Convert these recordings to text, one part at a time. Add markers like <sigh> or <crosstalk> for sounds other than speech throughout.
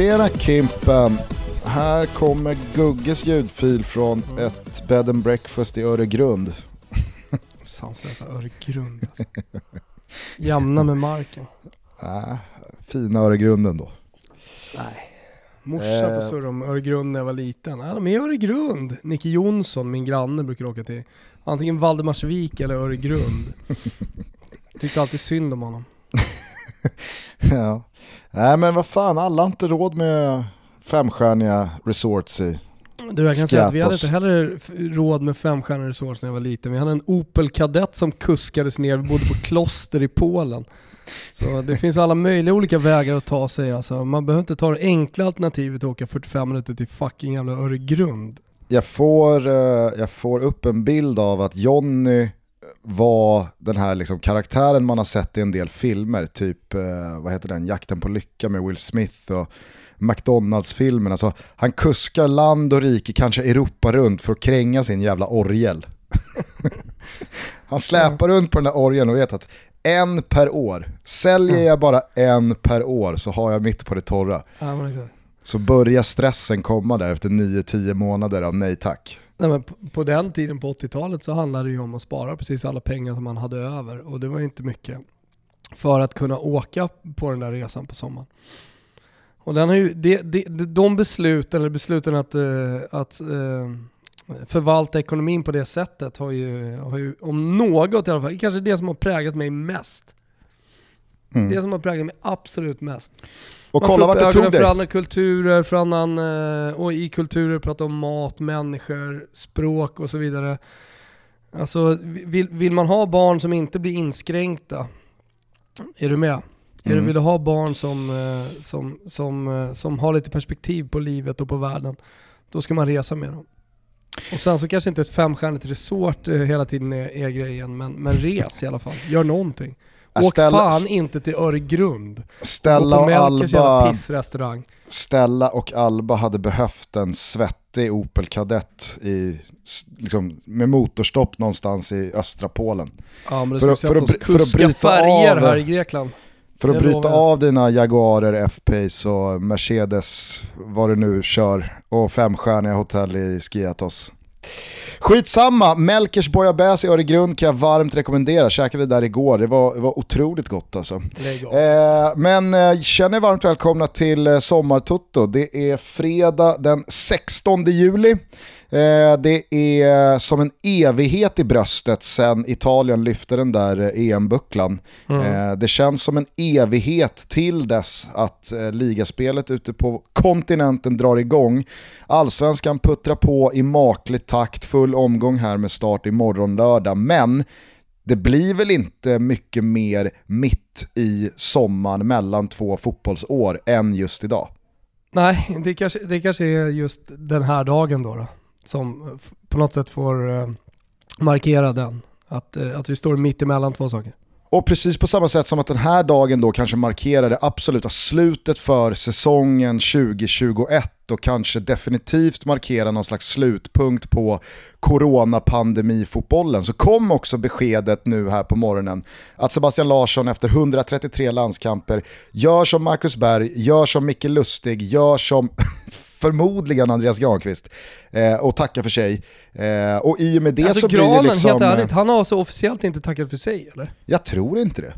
Tjena Kimpen! Här kommer Gugges ljudfil från ett bed and breakfast i Öregrund. <laughs> Sanslösa Öregrund alltså. Jämna med marken. Äh, fina Öregrunden då. Nej. Morsan på surr om Öregrund när jag var liten. Ja, de är i Öregrund. Nicke Jonsson, min granne, brukar åka till antingen Valdemarsvik eller Öregrund. <laughs> Tyckte alltid synd om honom. ja. Nej men vad fan, alla har inte råd med femstjärniga resorts i du jag kan säga att vi hade inte heller råd med femstjärniga resorts när jag var liten. Vi hade en Opel Kadett som kuskades ner, vi bodde på kloster i Polen. Så det finns alla möjliga olika vägar att ta sig alltså. Man behöver inte ta det enkla alternativet och åka 45 minuter till fucking jävla Öregrund. Jag får, eh, jag får upp en bild av att Jonny var den här liksom karaktären man har sett i en del filmer, typ eh, vad heter den, Jakten på lycka med Will Smith och McDonalds-filmen. Alltså, han kuskar land och rike, kanske Europa runt för att kränga sin jävla orgel. <laughs> han släpar runt på den där orgeln och vet att en per år, säljer jag bara en per år så har jag mitt på det torra. Så börjar stressen komma där efter 9-10 månader av nej tack. Nej, men på, den tiden, på 80-talet, så handlade det ju om att spara precis alla pengar som man hade över och det var inte mycket för att kunna åka på den där resan på sommaren. Och den har ju, det, det, de besluten, eller besluten att, uh, att uh, förvalta ekonomin på det sättet har ju, har ju, om något i alla fall, kanske det som har präglat mig mest. Mm. Det som har präglat mig absolut mest. Och kolla vart det tog dig. för andra kulturer, för annan, eh, och i kulturer prata om mat, människor, språk och så vidare. Alltså vill, vill man ha barn som inte blir inskränkta, är du med? Mm. Är du, vill du ha barn som, eh, som, som, eh, som har lite perspektiv på livet och på världen, då ska man resa med dem. Och sen så kanske inte ett femstjärnigt resort hela tiden är, är grejen, men, men res i alla fall. Gör någonting. Åk Stella, fan inte till Öregrund. Stella och, och Alba... pissrestaurang. Stella och Alba hade behövt en svettig Opel Kadett i, liksom, med motorstopp någonstans i östra Polen. Ja men det för, för, att, för att bryta färger av, här i Grekland. För att bryta av dina Jaguarer, F-Pace och Mercedes, vad du nu kör, och femstjärniga hotell i Skiatos. Skitsamma, Melkers bouillabaisse i Öregrund kan jag varmt rekommendera. Käkade där igår, det var, det var otroligt gott alltså. Eh, men eh, känner er varmt välkomna till eh, Sommartutto. Det är fredag den 16 juli. Eh, det är som en evighet i bröstet sen Italien lyfte den där eh, EM-bucklan. Mm. Eh, det känns som en evighet till dess att ligaspelet ute på kontinenten drar igång. Allsvenskan puttrar på i maklig takt, full omgång här med start imorgon lördag. Men det blir väl inte mycket mer mitt i sommaren mellan två fotbollsår än just idag. Nej, det kanske, det kanske är just den här dagen då. då som på något sätt får eh, markera den. Att, eh, att vi står mitt emellan två saker. Och precis på samma sätt som att den här dagen då kanske markerar det absoluta slutet för säsongen 2021 och kanske definitivt markerar någon slags slutpunkt på coronapandemifotbollen så kom också beskedet nu här på morgonen att Sebastian Larsson efter 133 landskamper gör som Marcus Berg, gör som Micke Lustig, gör som <laughs> förmodligen Andreas Granqvist, eh, och tackar för sig. Eh, och i och med det alltså, så Granen, blir det liksom... helt ärligt, han har alltså officiellt inte tackat för sig eller? Jag tror inte det.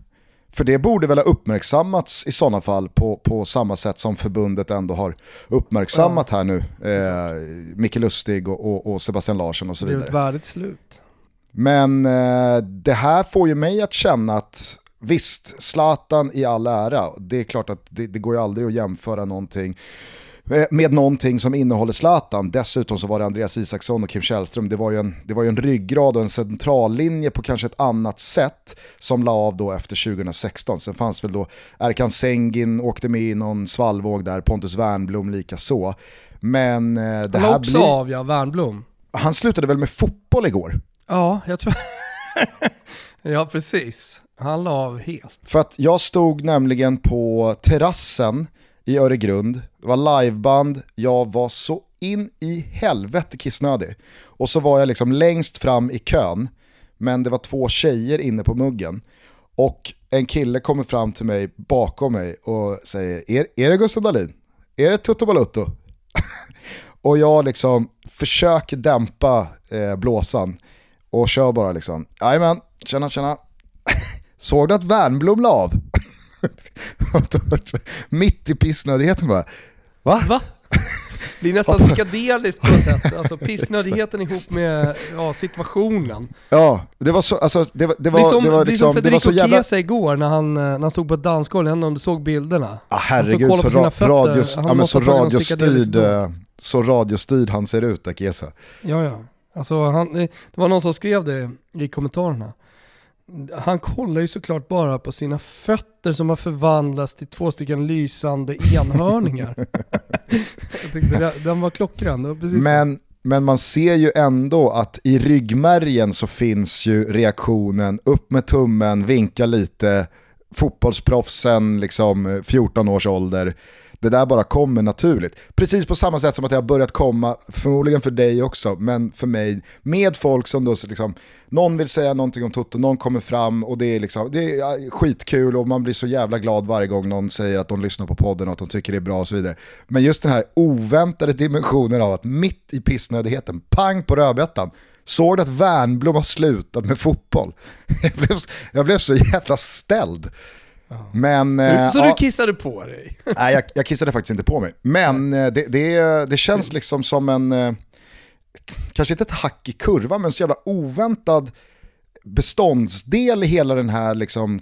För det borde väl ha uppmärksammats i sådana fall på, på samma sätt som förbundet ändå har uppmärksammat ja. här nu. Eh, Micke Lustig och, och, och, Sebastian Larsson och så vidare. Det är ett värdigt slut. Men eh, det här får ju mig att känna att visst, Zlatan i all ära, det är klart att det, det går ju aldrig att jämföra någonting Eh, med någonting som innehåller Zlatan. Dessutom så var det Andreas Isaksson och Kim Källström. Det var ju en, det var ju en ryggrad och en centrallinje på kanske ett annat sätt som la av då efter 2016. Sen fanns väl då Erkan Sengin åkte med i någon svallvåg där, Pontus Wernblom lika så. Men eh, det Han här också blir... av ja, Wernblom. Han slutade väl med fotboll igår? Ja, jag tror... <laughs> ja, precis. Han la av helt. För att jag stod nämligen på terrassen i Öregrund. Det var liveband, jag var så in i helvete kissnödig. Och så var jag liksom längst fram i kön, men det var två tjejer inne på muggen. Och en kille kommer fram till mig bakom mig och säger, är, är det Gustav Dahlin? Är det Tutto Balutto? <laughs> och jag liksom försöker dämpa eh, blåsan och kör bara liksom, jajamän, tjena tjena. <laughs> Såg du att Wernbloom la av? <laughs> Mitt i pissnödigheten bara, va? Va? Det är nästan <laughs> psykedeliskt på något sätt. Alltså <laughs> pissnödigheten ihop med ja, situationen. Ja, det var så, alltså, det, var- det var, det som, det var liksom, det det var så Federico jävla... Chiesa igår när han, eh, när han stod på ett dansgolv, jag om du såg bilderna. Ah, herregud, så, ra radios, ja, men så, radiostyrd, eh, så radiostyrd han ser ut, Akesa. Ja, ja. Alltså, han, det var någon som skrev det i kommentarerna. Han kollar ju såklart bara på sina fötter som har förvandlats till två stycken lysande enhörningar. <laughs> jag tyckte den var klockren. Precis. Men, men man ser ju ändå att i ryggmärgen så finns ju reaktionen upp med tummen, vinka lite, fotbollsproffsen, liksom 14 års ålder. Det där bara kommer naturligt. Precis på samma sätt som att det har börjat komma, förmodligen för dig också, men för mig, med folk som då liksom, någon vill säga någonting om Toto, någon kommer fram och det är, liksom, det är skitkul och man blir så jävla glad varje gång någon säger att de lyssnar på podden och att de tycker det är bra och så vidare. Men just den här oväntade dimensionen av att mitt i pissnödigheten, pang på rödbetan, såg du att Wernbloom har slutat med fotboll? <laughs> Jag blev, jag blev så jävla ställd. Men, eh, Så ja, du kissade på dig? <laughs> Nej, jag, jag kissade faktiskt inte på mig. Men eh, det, det, det känns liksom som en, eh, kanske inte ett hack i kurvan, men så jävla oväntad beståndsdel i hela den här liksom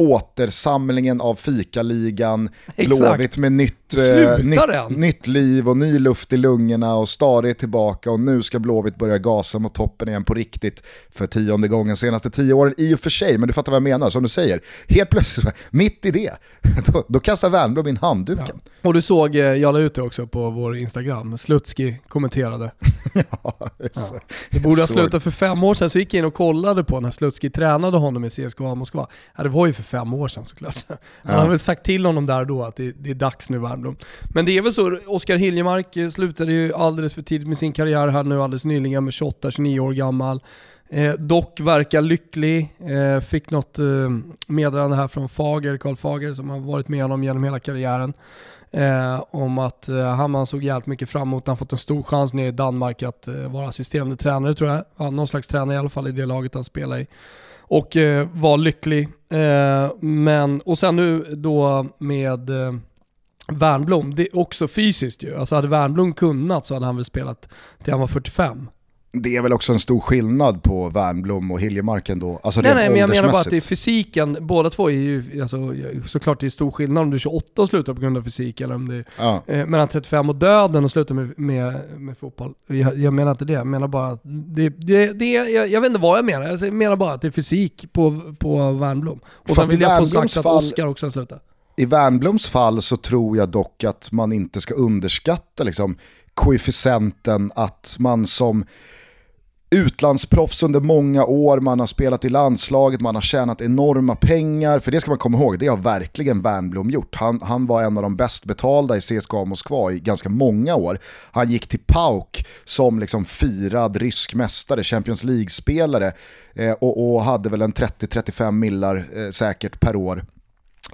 återsamlingen av fikaligan. Blåvitt med nytt, eh, nytt, nytt liv och ny luft i lungorna och Stare är tillbaka och nu ska Blåvitt börja gasa mot toppen igen på riktigt för tionde gången senaste tio åren. I och för sig, men du fattar vad jag menar, som du säger. Helt plötsligt, <laughs> mitt i det, <laughs> då, då kastar Wernbloom in handduken. Och du såg, eh, jag la ut det också på vår Instagram, Slutski kommenterade. <laughs> Ja, så- Det borde ha slutat för fem år sedan, så gick jag in och kollade på när Slutski tränade honom i CSKA Moskva. Ja, det var ju för fem år sedan såklart. <laughs> Han Ja. har väl sagt till honom där då att det, det är dags nu Wernbloom. Men det är väl så, Oskar Hiljemark slutade ju alldeles för tidigt med sin karriär här nu alldeles nyligen med 28-29 år gammal. Eh, dock verkar lycklig, eh, fick något eh, meddelande här från Fager, Karl Fager som har varit med honom genom hela karriären. Eh, om att eh, han såg jävligt mycket fram emot, han fått en stor chans nere i Danmark att eh, vara assisterande tränare tror jag. Ja, någon slags tränare i alla fall i det laget han spelar i. Och eh, var lycklig. Eh, men, och sen nu då med eh, Wernbloom, det är också fysiskt ju. Alltså hade Wernbloom kunnat så hade han väl spelat till han var 45. Det är väl också en stor skillnad på Wernbloom och Hiljemark ändå. Alltså Nej nej men jag menar bara att åldersmässigt. fysiken, båda två är ju, alltså, såklart det är stor skillnad om du är 28 och slutar på grund av fysik eller om det är Ja. eh, mellan 35 och döden och slutar med, med, med fotboll. Jag, jag menar inte det, jag menar bara att det, det, det jag, jag vet inte vad jag menar, Alltså, jag menar bara att det är fysik på, på Wernbloom. Och Fast sen vill i jag få sagt att fall- Oscar också har slutat. I Wernbloms fall så tror jag dock att man inte ska underskatta liksom, koefficienten att man som utlandsproffs under många år, man har spelat i landslaget, man har tjänat enorma pengar, för det ska man komma ihåg, det har verkligen Wernbloom gjort. Han, han var en av de bäst betalda i CSKA Moskva i ganska många år. Han gick till PAOK som liksom firad rysk mästare, Champions League-spelare eh, och, och hade väl en 30-35 millar eh, säkert per år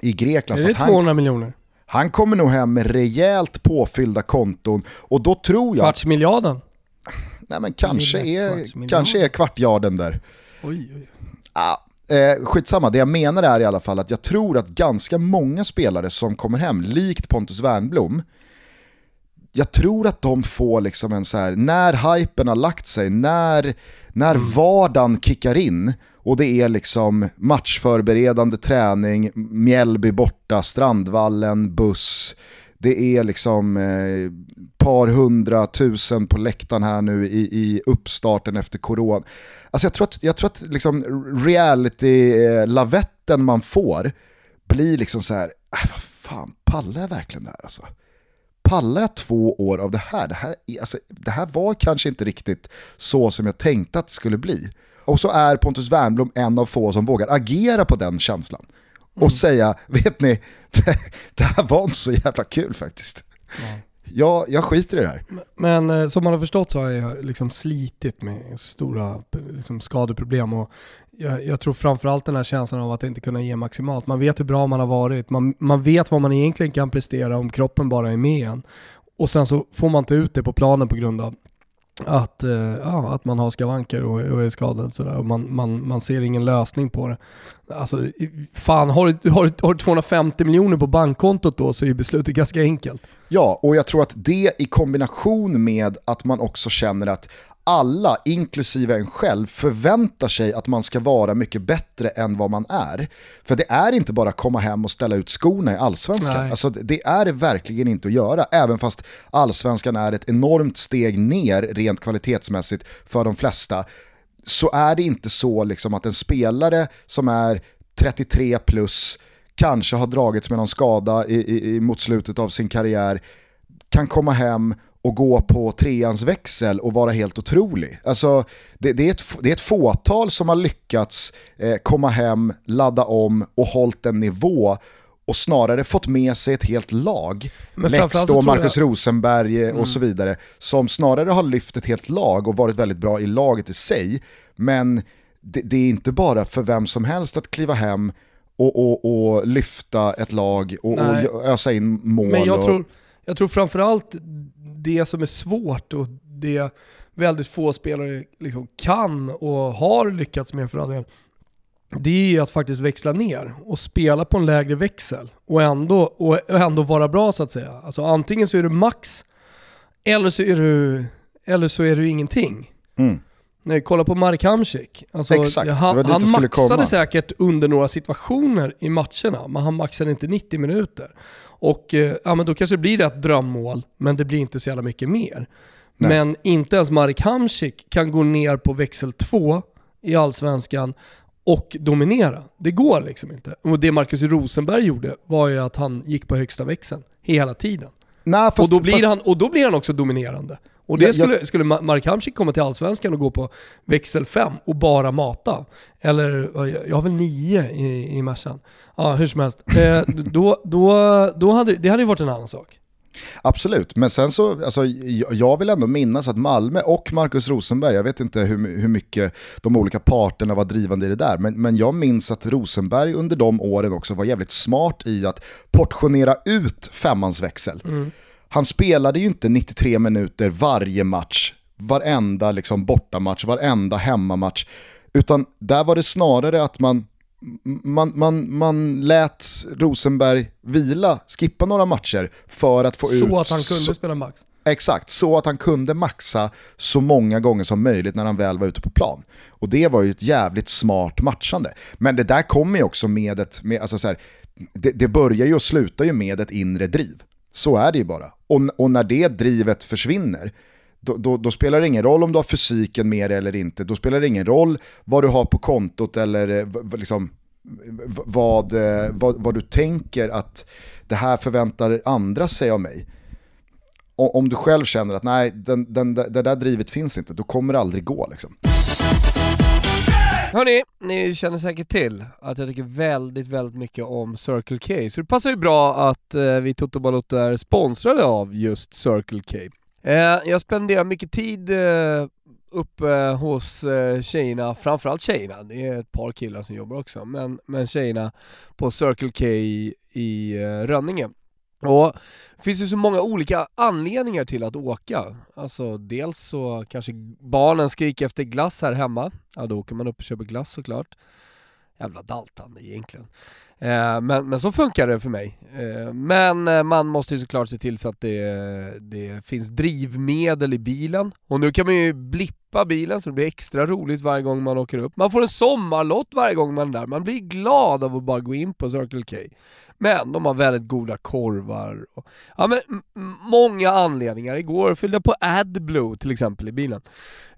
i Grekland. Är det att han, 200 miljoner? Han kommer nog hem med rejält påfyllda konton och då tror jag, Kvartsmiljarden? nej men kanske är, kanske är kvartjarden där. Oj, oj. Ah, eh, skitsamma, det jag menar är i alla fall att jag tror att ganska många spelare som kommer hem, likt Pontus Wernbloom, jag tror att de får liksom en så här, när hypen har lagt sig, när, när vardagen kickar in och det är liksom matchförberedande träning, Mjällby borta, Strandvallen, buss, det är liksom eh, par hundratusen på läktaren här nu i, i uppstarten efter corona. Alltså jag tror att, jag tror att liksom reality-lavetten eh, man får blir liksom så här, äh, vad fan, pallar jag verkligen det här alltså? Pallar jag två år av det här? Det här, alltså, det här var kanske inte riktigt så som jag tänkte att det skulle bli. Och så är Pontus Wernbloom en av få som vågar agera på den känslan. Och säga, vet ni, <laughs> det, det här var inte så jävla kul faktiskt. jag, jag skiter i det här. Men eh, som man har förstått så har jag liksom slitit med stora liksom, skadeproblem och jag, jag, tror framförallt den här känslan av att inte kunna ge maximalt. Man vet hur bra man har varit, man, man vet vad man egentligen kan prestera om kroppen bara är med igen. Och sen så får man inte ut det på planen på grund av att, eh, ja, att man har skavanker och, och är skadad sådär och man, man, man ser ingen lösning på det. Alltså, fan, har du, har, du, har du 250 miljoner på bankkontot då så är beslutet ganska enkelt. Ja, och jag tror att det i kombination med att man också känner att alla, inklusive en själv, förväntar sig att man ska vara mycket bättre än vad man är. För det är inte bara att komma hem och ställa ut skorna i allsvenskan. Alltså, det är det verkligen inte att göra, även fast allsvenskan är ett enormt steg ner rent kvalitetsmässigt för de flesta. Så är det inte så liksom att en spelare som är 33 plus, kanske har dragits med någon skada i, i, mot slutet av sin karriär, kan komma hem och gå på treans växel och vara helt otrolig. Alltså, det, det, är, ett, det är ett fåtal som har lyckats eh, komma hem, ladda om och hållit en nivå och snarare fått med sig ett helt lag, Lex då, Marcus jag... Rosenberg eh, mm. och så vidare, som snarare har lyft ett helt lag och varit väldigt bra i laget i sig. Men det, det är inte bara för vem som helst att kliva hem och, och, och lyfta ett lag och, och ösa in mål. Men jag, och... tror, jag tror framförallt det som är svårt och det väldigt få spelare liksom kan och har lyckats med för all del, det är att faktiskt växla ner och spela på en lägre växel och ändå, och ändå vara bra så att säga. Alltså antingen så är du max, eller så är du, eller så är du ingenting. Mm. Nej, kolla på Marek Hamsik. Alltså, Exakt, han, han maxade komma. säkert under några situationer i matcherna, men han maxade inte 90 minuter. Och eh, ja, men då kanske det blir ett drömmål, men det blir inte så jävla mycket mer. Nej. Men inte ens Marek Hamsik kan gå ner på växel 2 i Allsvenskan och dominera. Det går liksom inte. Och det Marcus Rosenberg gjorde var ju att han gick på högsta växeln hela tiden. Nej, fast, och, då blir fast... han, och då blir han också dominerande. Och det jag, skulle, skulle Mark Hamsik komma till Allsvenskan och gå på växel 5 och bara mata, eller jag har väl 9 i, i Mercan. Ja, hur som helst. Eh, <laughs> då, då, då hade, det hade ju varit en annan sak. Absolut, men sen så, alltså, jag vill ändå minnas att Malmö och Marcus Rosenberg, jag vet inte hur, hur mycket de olika parterna var drivande i det där, men, men jag minns att Rosenberg under de åren också var jävligt smart i att portionera ut femmans växel. Mm han spelade ju inte 93 minuter varje match, varenda liksom bortamatch, varenda hemmamatch. Utan där var det snarare att man, man, man, man lät Rosenberg vila, skippa några matcher för att få så ut... Så att han kunde så, spela max? Exakt, så att han kunde maxa så många gånger som möjligt när han väl var ute på plan. Och det var ju ett jävligt smart matchande. Men det där kommer ju också med ett, med, alltså så här, det, det börjar ju och slutar ju med ett inre driv. Så är det ju bara. Och, och när det drivet försvinner, då, då, då, spelar det ingen roll om du har fysiken med dig eller inte. Då spelar det ingen roll vad du har på kontot eller eh, liksom, vad, eh, vad, vad du tänker att det här förväntar andra sig av mig. om du själv känner att nej, den, den, det där drivet finns inte, då kommer det aldrig gå. Liksom. Hörni, ni känner säkert till att jag tycker väldigt, väldigt mycket om Circle K, så det passar ju bra att eh, vi Toto Balotto är sponsrade av just Circle K. Eh, jag spenderar mycket tid eh, uppe hos eh, tjejerna, framförallt tjejerna, det är ett par killar som jobbar också, men, men tjejerna på Circle K i, i eh, Rönninge. Och det finns ju så många olika anledningar till att åka. Alltså dels så kanske barnen skriker efter glass här hemma. Ja då åker man upp och köper glass såklart. Jävla daltande egentligen. Eh, men, men så funkar det för mig. Eh, men eh, man måste ju såklart se till så att det, det finns drivmedel i bilen. Och nu kan man ju blippa bilen så det blir extra roligt varje gång man åker upp. Man får en sommarlott varje gång man är där. Man blir glad av att bara gå in på Circle K. Men de har väldigt goda korvar. Och, ja men många anledningar. Igår fyllde jag på AdBlue till exempel i bilen.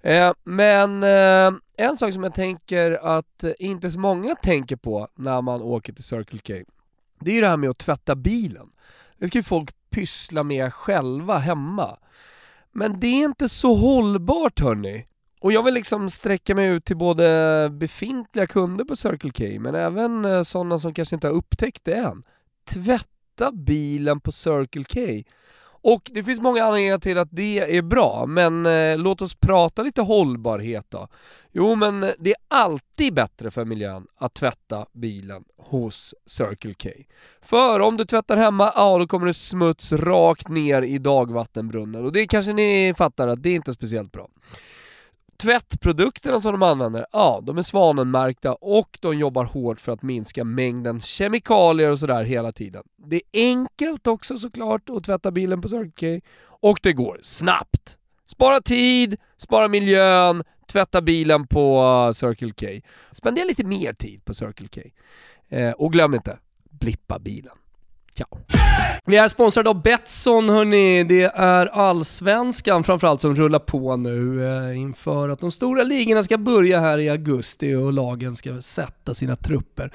Eh, men eh, en sak som jag tänker att inte så många tänker på när man åker till Circle K, det är ju det här med att tvätta bilen. Det ska ju folk pyssla med själva hemma. Men det är inte så hållbart hörni. Och jag vill liksom sträcka mig ut till både befintliga kunder på Circle K, men även eh, sådana som kanske inte har upptäckt det än. Tvätta bilen på Circle K och det finns många anledningar till att det är bra, men eh, låt oss prata lite hållbarhet då. Jo men eh, det är alltid bättre för miljön att tvätta bilen hos Circle K. För om du tvättar hemma, ja då kommer det smuts rakt ner i dagvattenbrunnen och det kanske ni fattar att det är inte speciellt bra tvättprodukterna som de använder, ja de är svanenmärkta och de jobbar hårt för att minska mängden kemikalier och sådär hela tiden. Det är enkelt också såklart att tvätta bilen på Circle K och det går snabbt. Spara tid, spara miljön, tvätta bilen på eh, Circle K. Spendera lite mer tid på Circle K. Eh, och glöm inte, blippa bilen. Ciao! Vi är sponsrade av Betsson hörni. Det är allsvenskan framförallt som rullar på nu eh, inför att de stora ligorna ska börja här i augusti och lagen ska sätta sina trupper.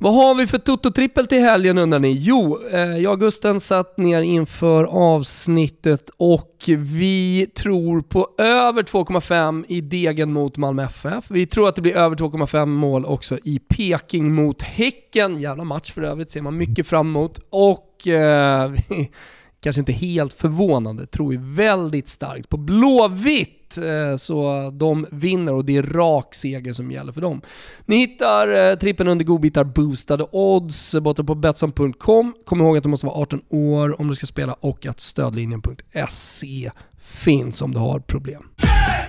Vad har vi för Toto-trippel till helgen undrar ni? Jo, eh, jag och Gusten satt ner inför avsnittet och vi tror på över 2,5 i Degen mot Malmö FF. Vi tror att det blir över 2,5 mål också i Peking mot Häcken. Jävla match för övrigt, ser man mycket fram emot. Och eh, <laughs> kanske inte helt förvånande, tror vi väldigt starkt på Blåvitt Eh, så de vinner och det är rak seger som gäller för dem. Ni hittar eh, trippen under godbitar boostade odds borta på Betsson.com. Kom ihåg att du måste vara 18 år om du ska spela och att stödlinjen.se finns om du har problem.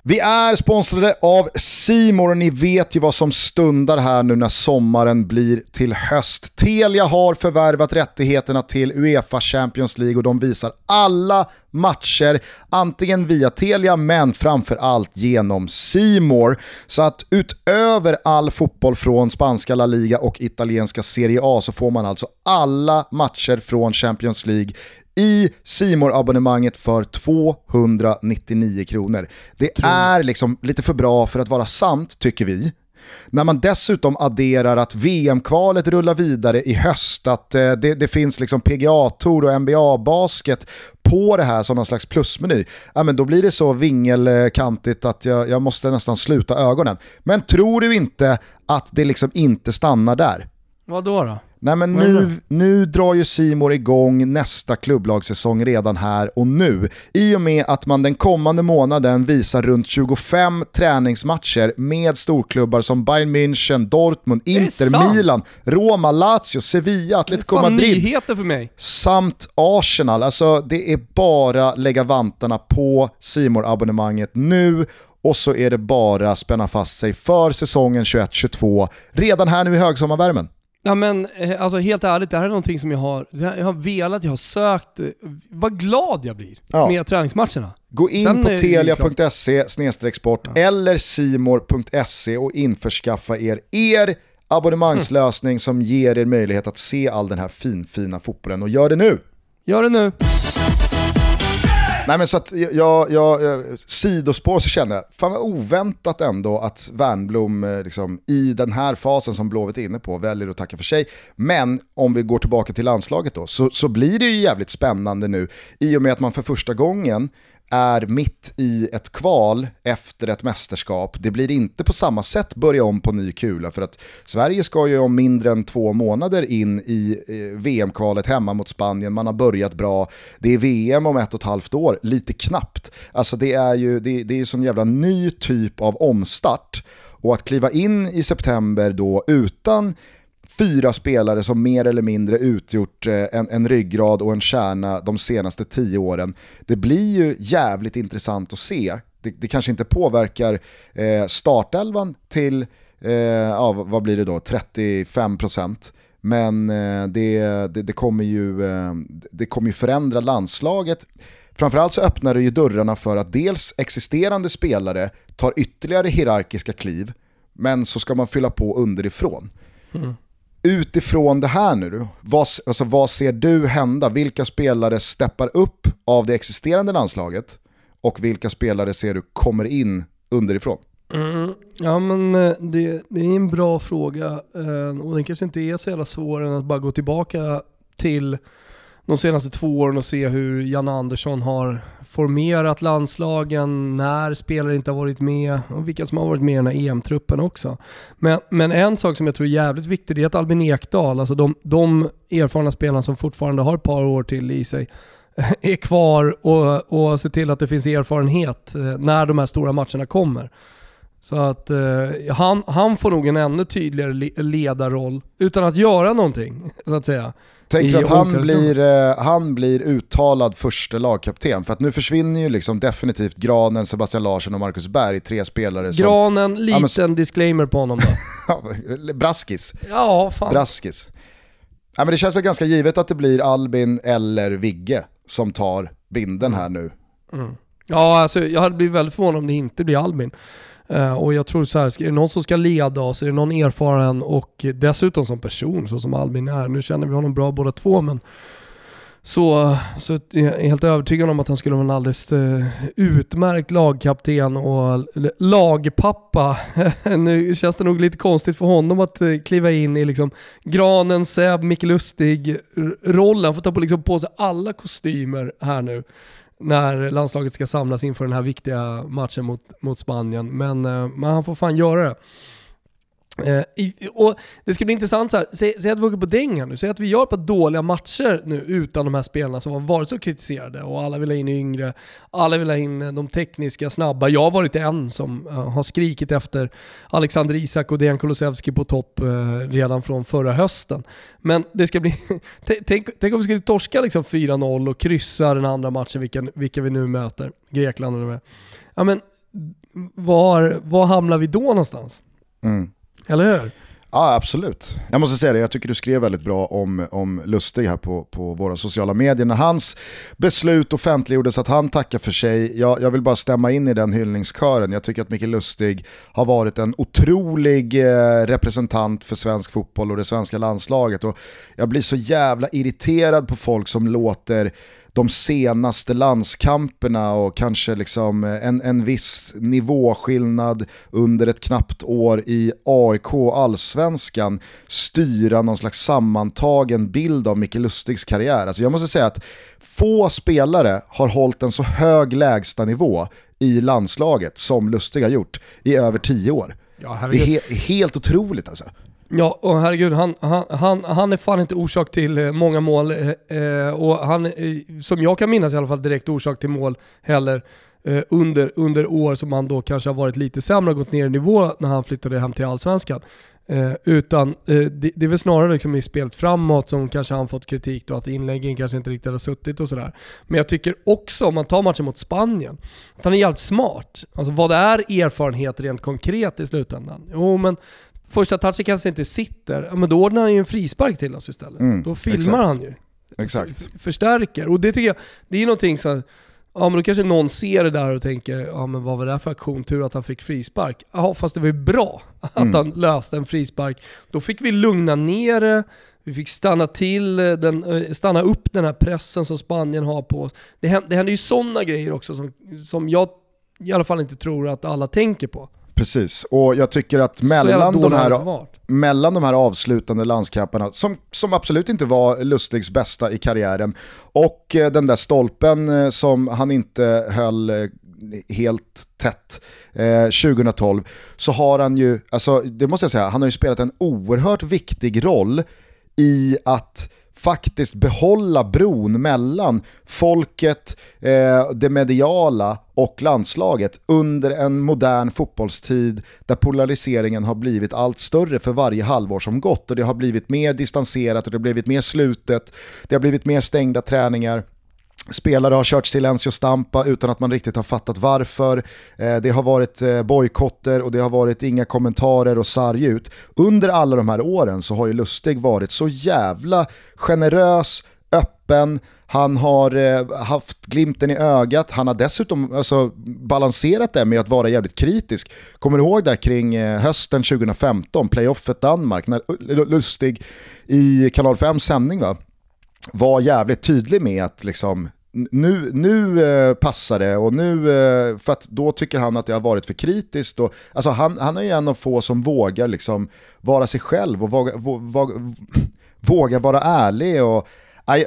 Vi är sponsrade av Simor och ni vet ju vad som stundar här nu när sommaren blir till höst. Telia har förvärvat rättigheterna till Uefa Champions League och de visar alla matcher, antingen via Telia men framförallt genom Simor. Så att utöver all fotboll från spanska La Liga och italienska Serie A så får man alltså alla matcher från Champions League i simor abonnemanget för 299 kronor. Det är liksom lite för bra för att vara sant tycker vi. När man dessutom adderar att VM-kvalet rullar vidare i höst, att eh, det, det, finns liksom PGA-tour och NBA-basket på det här som någon slags plusmeny, ja, men då blir det så vingelkantigt att jag, jag måste nästan sluta ögonen. Men tror du inte att det liksom inte stannar där? Vad då? då? Nej men nu, nu drar ju Simor igång nästa klubblagssäsong redan här och nu. I och med att man den kommande månaden visar runt 25 träningsmatcher med storklubbar som Bayern München, Dortmund, Inter, Milan, Roma, Lazio, Sevilla, Atletico Madrid. nyheter för mig. Samt Arsenal. Alltså det är bara lägga vantarna på simor abonnemanget nu och så är det bara spänna fast sig för säsongen 21-22 redan här nu i högsommarvärmen. Ja men eh, alltså helt ärligt, det här är någonting som jag har, jag har velat, jag har sökt. Vad glad jag blir ja. med träningsmatcherna. Gå in Sen på telia.se sport ja. eller simor.se och införskaffa er er abonnemangslösning mm. som ger er möjlighet att se all den här finfina fotbollen och gör det nu! Gör det nu! Nej men så att jag, jag, jag eh, sidospår så kände jag, fan vad oväntat ändå att Wernbloom eh, liksom, i den här fasen som Blåvitt är inne på väljer att tacka för sig. Men om vi går tillbaka till landslaget då, så, så blir det ju jävligt spännande nu i och med att man för första gången är mitt i ett kval efter ett mästerskap. Det blir inte på samma sätt börja om på ny kula för att Sverige ska ju om mindre än två månader in i eh, VM-kvalet hemma mot Spanien. Man har börjat bra. Det är VM om ett och ett halvt år, lite knappt. Alltså det är ju det, det är sån jävla ny typ av omstart. Och att kliva in i september då utan fyra spelare som mer eller mindre utgjort eh, en, en ryggrad och en kärna de senaste tio åren. Det blir ju jävligt intressant att se. Det, det kanske inte påverkar eh, startelvan till, eh, ja, vad blir det då, 35%. Men eh, det, det, det, kommer ju, eh, det kommer ju förändra landslaget. Framförallt så öppnar det ju dörrarna för att dels existerande spelare tar ytterligare hierarkiska kliv, men så ska man fylla på underifrån. Mm utifrån det här nu, vad, alltså, vad ser du hända? Vilka spelare steppar upp av det existerande landslaget och vilka spelare ser du kommer in underifrån? Mm, ja men eh, det, det, är en bra fråga eh, och den kanske inte är så jävla svår än att bara gå tillbaka till de senaste två åren och se hur Janne Andersson har formerat landslagen, när spelare inte har varit med och vilka som har varit med i den här EM-truppen också. Men, men en sak som jag tror är jävligt viktig det är att Albin Ekdal, alltså de, de erfarna spelarna som fortfarande har ett par år till i sig, <laughs> är kvar och, och ser till att det finns erfarenhet eh, när de här stora matcherna kommer. Så att eh, han, han får nog en ännu tydligare ledarroll utan att göra någonting, <laughs> så att säga. Tänker att han blir, eh, han blir uttalad första lagkapten? För att nu försvinner ju liksom definitivt Granen, Sebastian Larsson och Marcus Berg, tre spelare som... Granen, liten ja, men... disclaimer på honom då. <laughs> Braskis. Ja, fan. Braskis. Ja, men det känns väl ganska givet att det blir Albin eller Vigge som tar binden här nu. Mm. Ja, alltså, jag hade blivit väldigt förvånad om det inte blir Albin. Uh, och jag tror så här, är det någon som ska leda oss, är det någon erfaren och dessutom som person, så som Albin är. Nu känner vi honom bra båda två, men så, så är jag helt övertygad om att han skulle vara en alldeles eh, utmärkt lagkapten och lagpappa. <laughs> nu känns det nog lite konstigt för honom att eh, kliva in i liksom Granen, Seb, Micke Lustig-rollen. Han får ta på, liksom, på sig alla kostymer här nu när landslaget ska samlas inför den här viktiga matchen mot, mot Spanien. Men, eh, men han får fan göra det. Eh, och det ska bli intressant så här. Säg, säg att vi åker på däng här nu. Säg att vi gör ett par dåliga matcher nu utan de här spelarna som har varit så kritiserade och alla vill ha in yngre, alla vill ha in eh, de tekniska, snabba. Jag har varit en som uh, har skrikit efter Alexander Isak och Dejan Kulusevski på topp uh, redan från förra hösten. Men det ska bli... <laughs> tänk, tänk om vi skulle torska liksom 4-0 och kryssa den andra matchen, vilken, vilka vi nu möter. Grekland eller vad Ja men, var, var hamnar vi då någonstans? Mm. Eller hur? Ja, absolut. Jag måste säga det, jag tycker du skrev väldigt bra om, om Lustig här på, på våra sociala medier. När hans beslut offentliggjordes att han tackar för sig, jag, jag vill bara stämma in i den hyllningskören. Jag tycker att Micke Lustig har varit en otrolig eh, representant för svensk fotboll och det svenska landslaget. Och jag blir så jävla irriterad på folk som låter de senaste landskamperna och kanske liksom en, en viss nivåskillnad under ett knappt år i AIK allsvenskan styra någon slags sammantagen bild av Micke Lustigs karriär. Alltså jag måste säga att få spelare har hållit en så hög lägsta nivå i landslaget som Lustig har gjort i över tio år. Ja, det är he helt otroligt alltså. Ja, och herregud, han, han, han, han är fan inte orsak till eh, många mål. Eh, eh och han, eh, som jag kan minnas i alla fall, direkt orsak till mål heller. Eh, under, under år som han då kanske har varit lite sämre och gått ner i nivå när han flyttade hem till Allsvenskan. Eh, utan det, det, är väl snarare liksom i spelet framåt som kanske han fått kritik då, att inläggen kanske inte riktigt har suttit och sådär. Men jag tycker också, om man tar matchen mot Spanien, att han är jävligt smart. Alltså vad är erfarenhet rent konkret i slutändan? Jo men första touchen kanske inte sitter, men då ordnar han ju en frispark till oss istället. Mm, då filmar exakt. han ju. Exakt. Förstärker. Och det tycker jag, det är någonting så Ja men då kanske någon ser det där och tänker, ja men vad var det här för aktion? Tur att han fick frispark. Ja fast det var ju bra <laughs> att mm. han löste en frispark. Då fick vi lugna ner det, vi fick stanna till, eh, den, eh, stanna upp den här pressen som Spanien har på oss. Det händer, det händer ju sådana grejer också som, som jag i alla fall inte tror att alla tänker på. Precis, och jag tycker att mellan, de här, mellan de här avslutande landskamperna, som, som absolut inte var Lustigs bästa i karriären, och eh, den där stolpen eh, som han inte höll eh, helt tätt eh, 2012, så har han ju, alltså det måste jag säga, han har ju spelat en oerhört viktig roll i att faktiskt behålla bron mellan folket, eh, det mediala och landslaget under en modern fotbollstid där polariseringen har blivit allt större för varje halvår som gått och det har blivit mer distanserat och det har blivit mer slutet, det har blivit mer stängda träningar. Spelare har kört silencio stampa utan att man riktigt har fattat varför. Eh, det har varit eh, bojkotter och det har varit inga kommentarer och sarg ut. Under alla de här åren så har ju Lustig varit så jävla generös, öppen, han har eh, haft glimten i ögat, han har dessutom alltså, balanserat det med att vara jävligt kritisk. Kommer du ihåg där kring eh, hösten 2015, playoffet Danmark, när Lustig i Kanal 5 sändning va? var jävligt tydlig med att liksom, nu, nu eh, passar det och nu, eh, för att då tycker han att det har varit för kritiskt. Och, alltså han, han är ju en av få som vågar liksom vara sig själv och våga, våga, <laughs> våga vara ärlig. Och,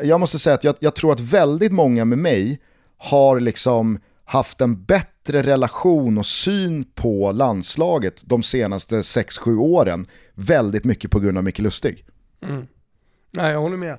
jag måste säga att jag, jag, tror att väldigt många med mig har liksom haft en bättre relation och syn på landslaget de senaste 6-7 åren. Väldigt mycket på grund av Micke Lustig. Mm. Nej, jag håller med.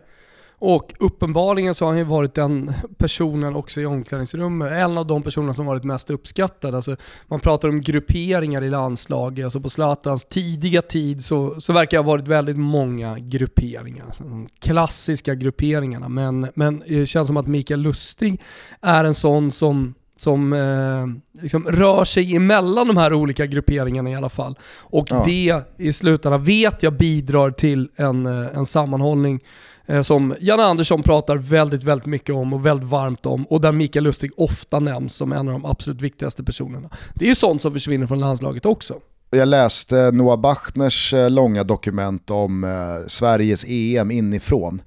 Och uppenbarligen så har han ju varit den personen också i omklädningsrummet, en av de personerna som varit mest uppskattad. Alltså, man pratar om grupperingar i landslaget, alltså på Zlatans tidiga tid så, så verkar det ha varit väldigt många grupperingar. Alltså, de klassiska grupperingarna, men, men det känns som att Mikael Lustig är en sån som som eh, liksom rör sig emellan de här olika grupperingarna i alla fall. Och ja. det i slutändan vet jag bidrar till en, eh, en sammanhållning Eh, som Janne Andersson pratar väldigt, väldigt mycket om och väldigt varmt om och där Mikael Lustig ofta nämns som en av de absolut viktigaste personerna. Det är ju sånt som försvinner från landslaget också. Jag läste Noah Bachners eh, långa dokument om eh, Sveriges EM inifrån.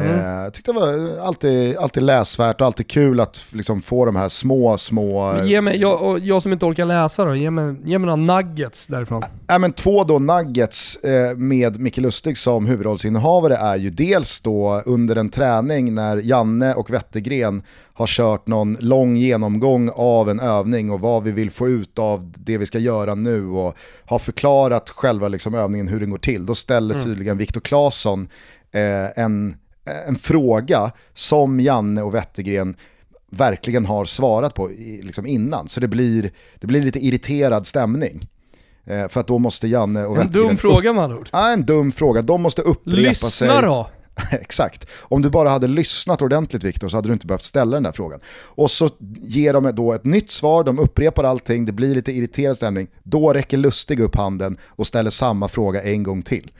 Mm. Jag tyckte det var alltid, alltid läsvärt och alltid kul att liksom få de här små, små... ge mig, jag, jag som inte orkar läsa då, ge mig, ge mig några nuggets därifrån. Äh, men två då nuggets eh, med Micke Lustig som huvudrollsinnehavare är ju dels då under en träning när Janne och Wettergren har kört någon lång genomgång av en övning och vad vi vill få ut av det vi ska göra nu och har förklarat själva liksom övningen hur den går till. Då ställer mm. tydligen Viktor Claesson eh, en en fråga som Janne och Wettergren verkligen har svarat på liksom innan. Så det blir, det blir lite irriterad stämning. Eh, för att då måste Janne och En Wettergren... dum fråga med andra ord. Ja, en dum fråga. De måste upprepa Lyssna sig. Lyssna då! <laughs> Exakt. Om du bara hade lyssnat ordentligt Viktor så hade du inte behövt ställa den där frågan. Och så ger de då ett nytt svar, de upprepar allting, det blir lite irriterad stämning. Då räcker Lustig upp handen och ställer samma fråga en gång till.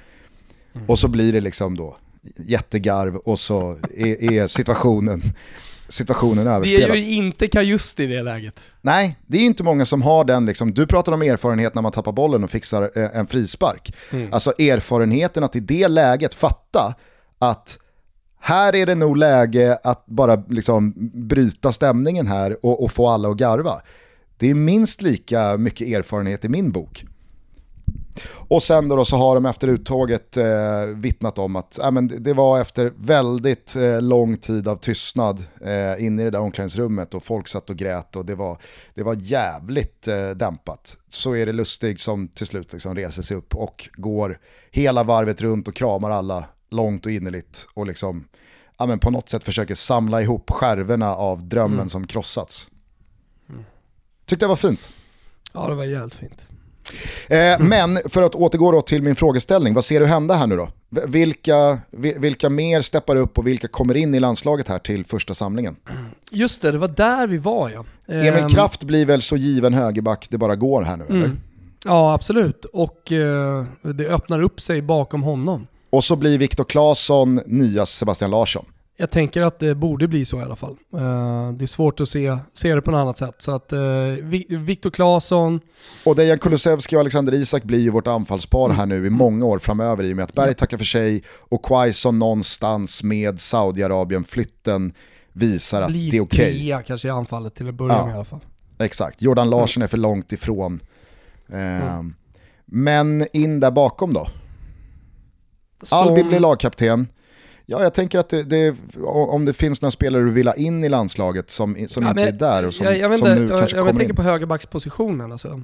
Mm. Och så blir det liksom då jättegarv och så är, är situationen situationen överspelad. Det är ju inte Kajust i det läget. Nej, det är ju inte många som har den, liksom, du pratar om erfarenhet när man tappar bollen och fixar eh, en frispark. Mm. Alltså erfarenheten att i det läget fatta att här är det nog läge att bara liksom bryta stämningen här och, och få alla att garva. Det är minst lika mycket erfarenhet i min bok. Och sen då, då så har de efter uttåget eh, vittnat om att äh, men det var efter väldigt eh, lång tid av tystnad eh, inne i det där omklädningsrummet och folk satt och grät och det var, det var jävligt eh, dämpat. Så är det Lustig som till slut liksom reser sig upp och går hela varvet runt och kramar alla långt och innerligt och liksom ja, men på något sätt försöker samla ihop skärvorna av drömmen mm. som krossats. Mm. Tyckte det var fint. Ja det var jävligt fint. Eh, men för att återgå till min frågeställning, vad ser du hända här nu då? Vilka, vilka mer steppar upp och vilka kommer in i landslaget här till första samlingen? Just det, det var där vi var ja. Emil ehm, Kraft blir väl så given högerback det bara går här nu eller? Mm. Ja absolut, och uh, det öppnar upp sig bakom honom. Och så blir Viktor Claesson nya Sebastian Larsson. Jag tänker att det borde bli så i alla fall. Uh, det är svårt att se, se det på något annat sätt. Så att uh, Viktor Claesson... Och Dejan Kulusevski och Alexander Isak blir ju vårt anfallspar här nu i mm. många år framöver i och med att Berg tackar för sig och Quaison någonstans med Saudiarabien-flytten visar att det är okej. Okay. kanske i anfallet till att börja ja, med i alla fall. Exakt, Jordan Larsson är för långt ifrån. Uh, mm. Men in där bakom då? Som... Albin blir lagkapten. Ja, jag tänker att det, det, om det finns några spelare du vill ha in i landslaget som, som ja, inte är där och som, jag, jag som inte, nu jag, kanske jag, kommer jag tänker in. på högerbackspositionen. Alltså.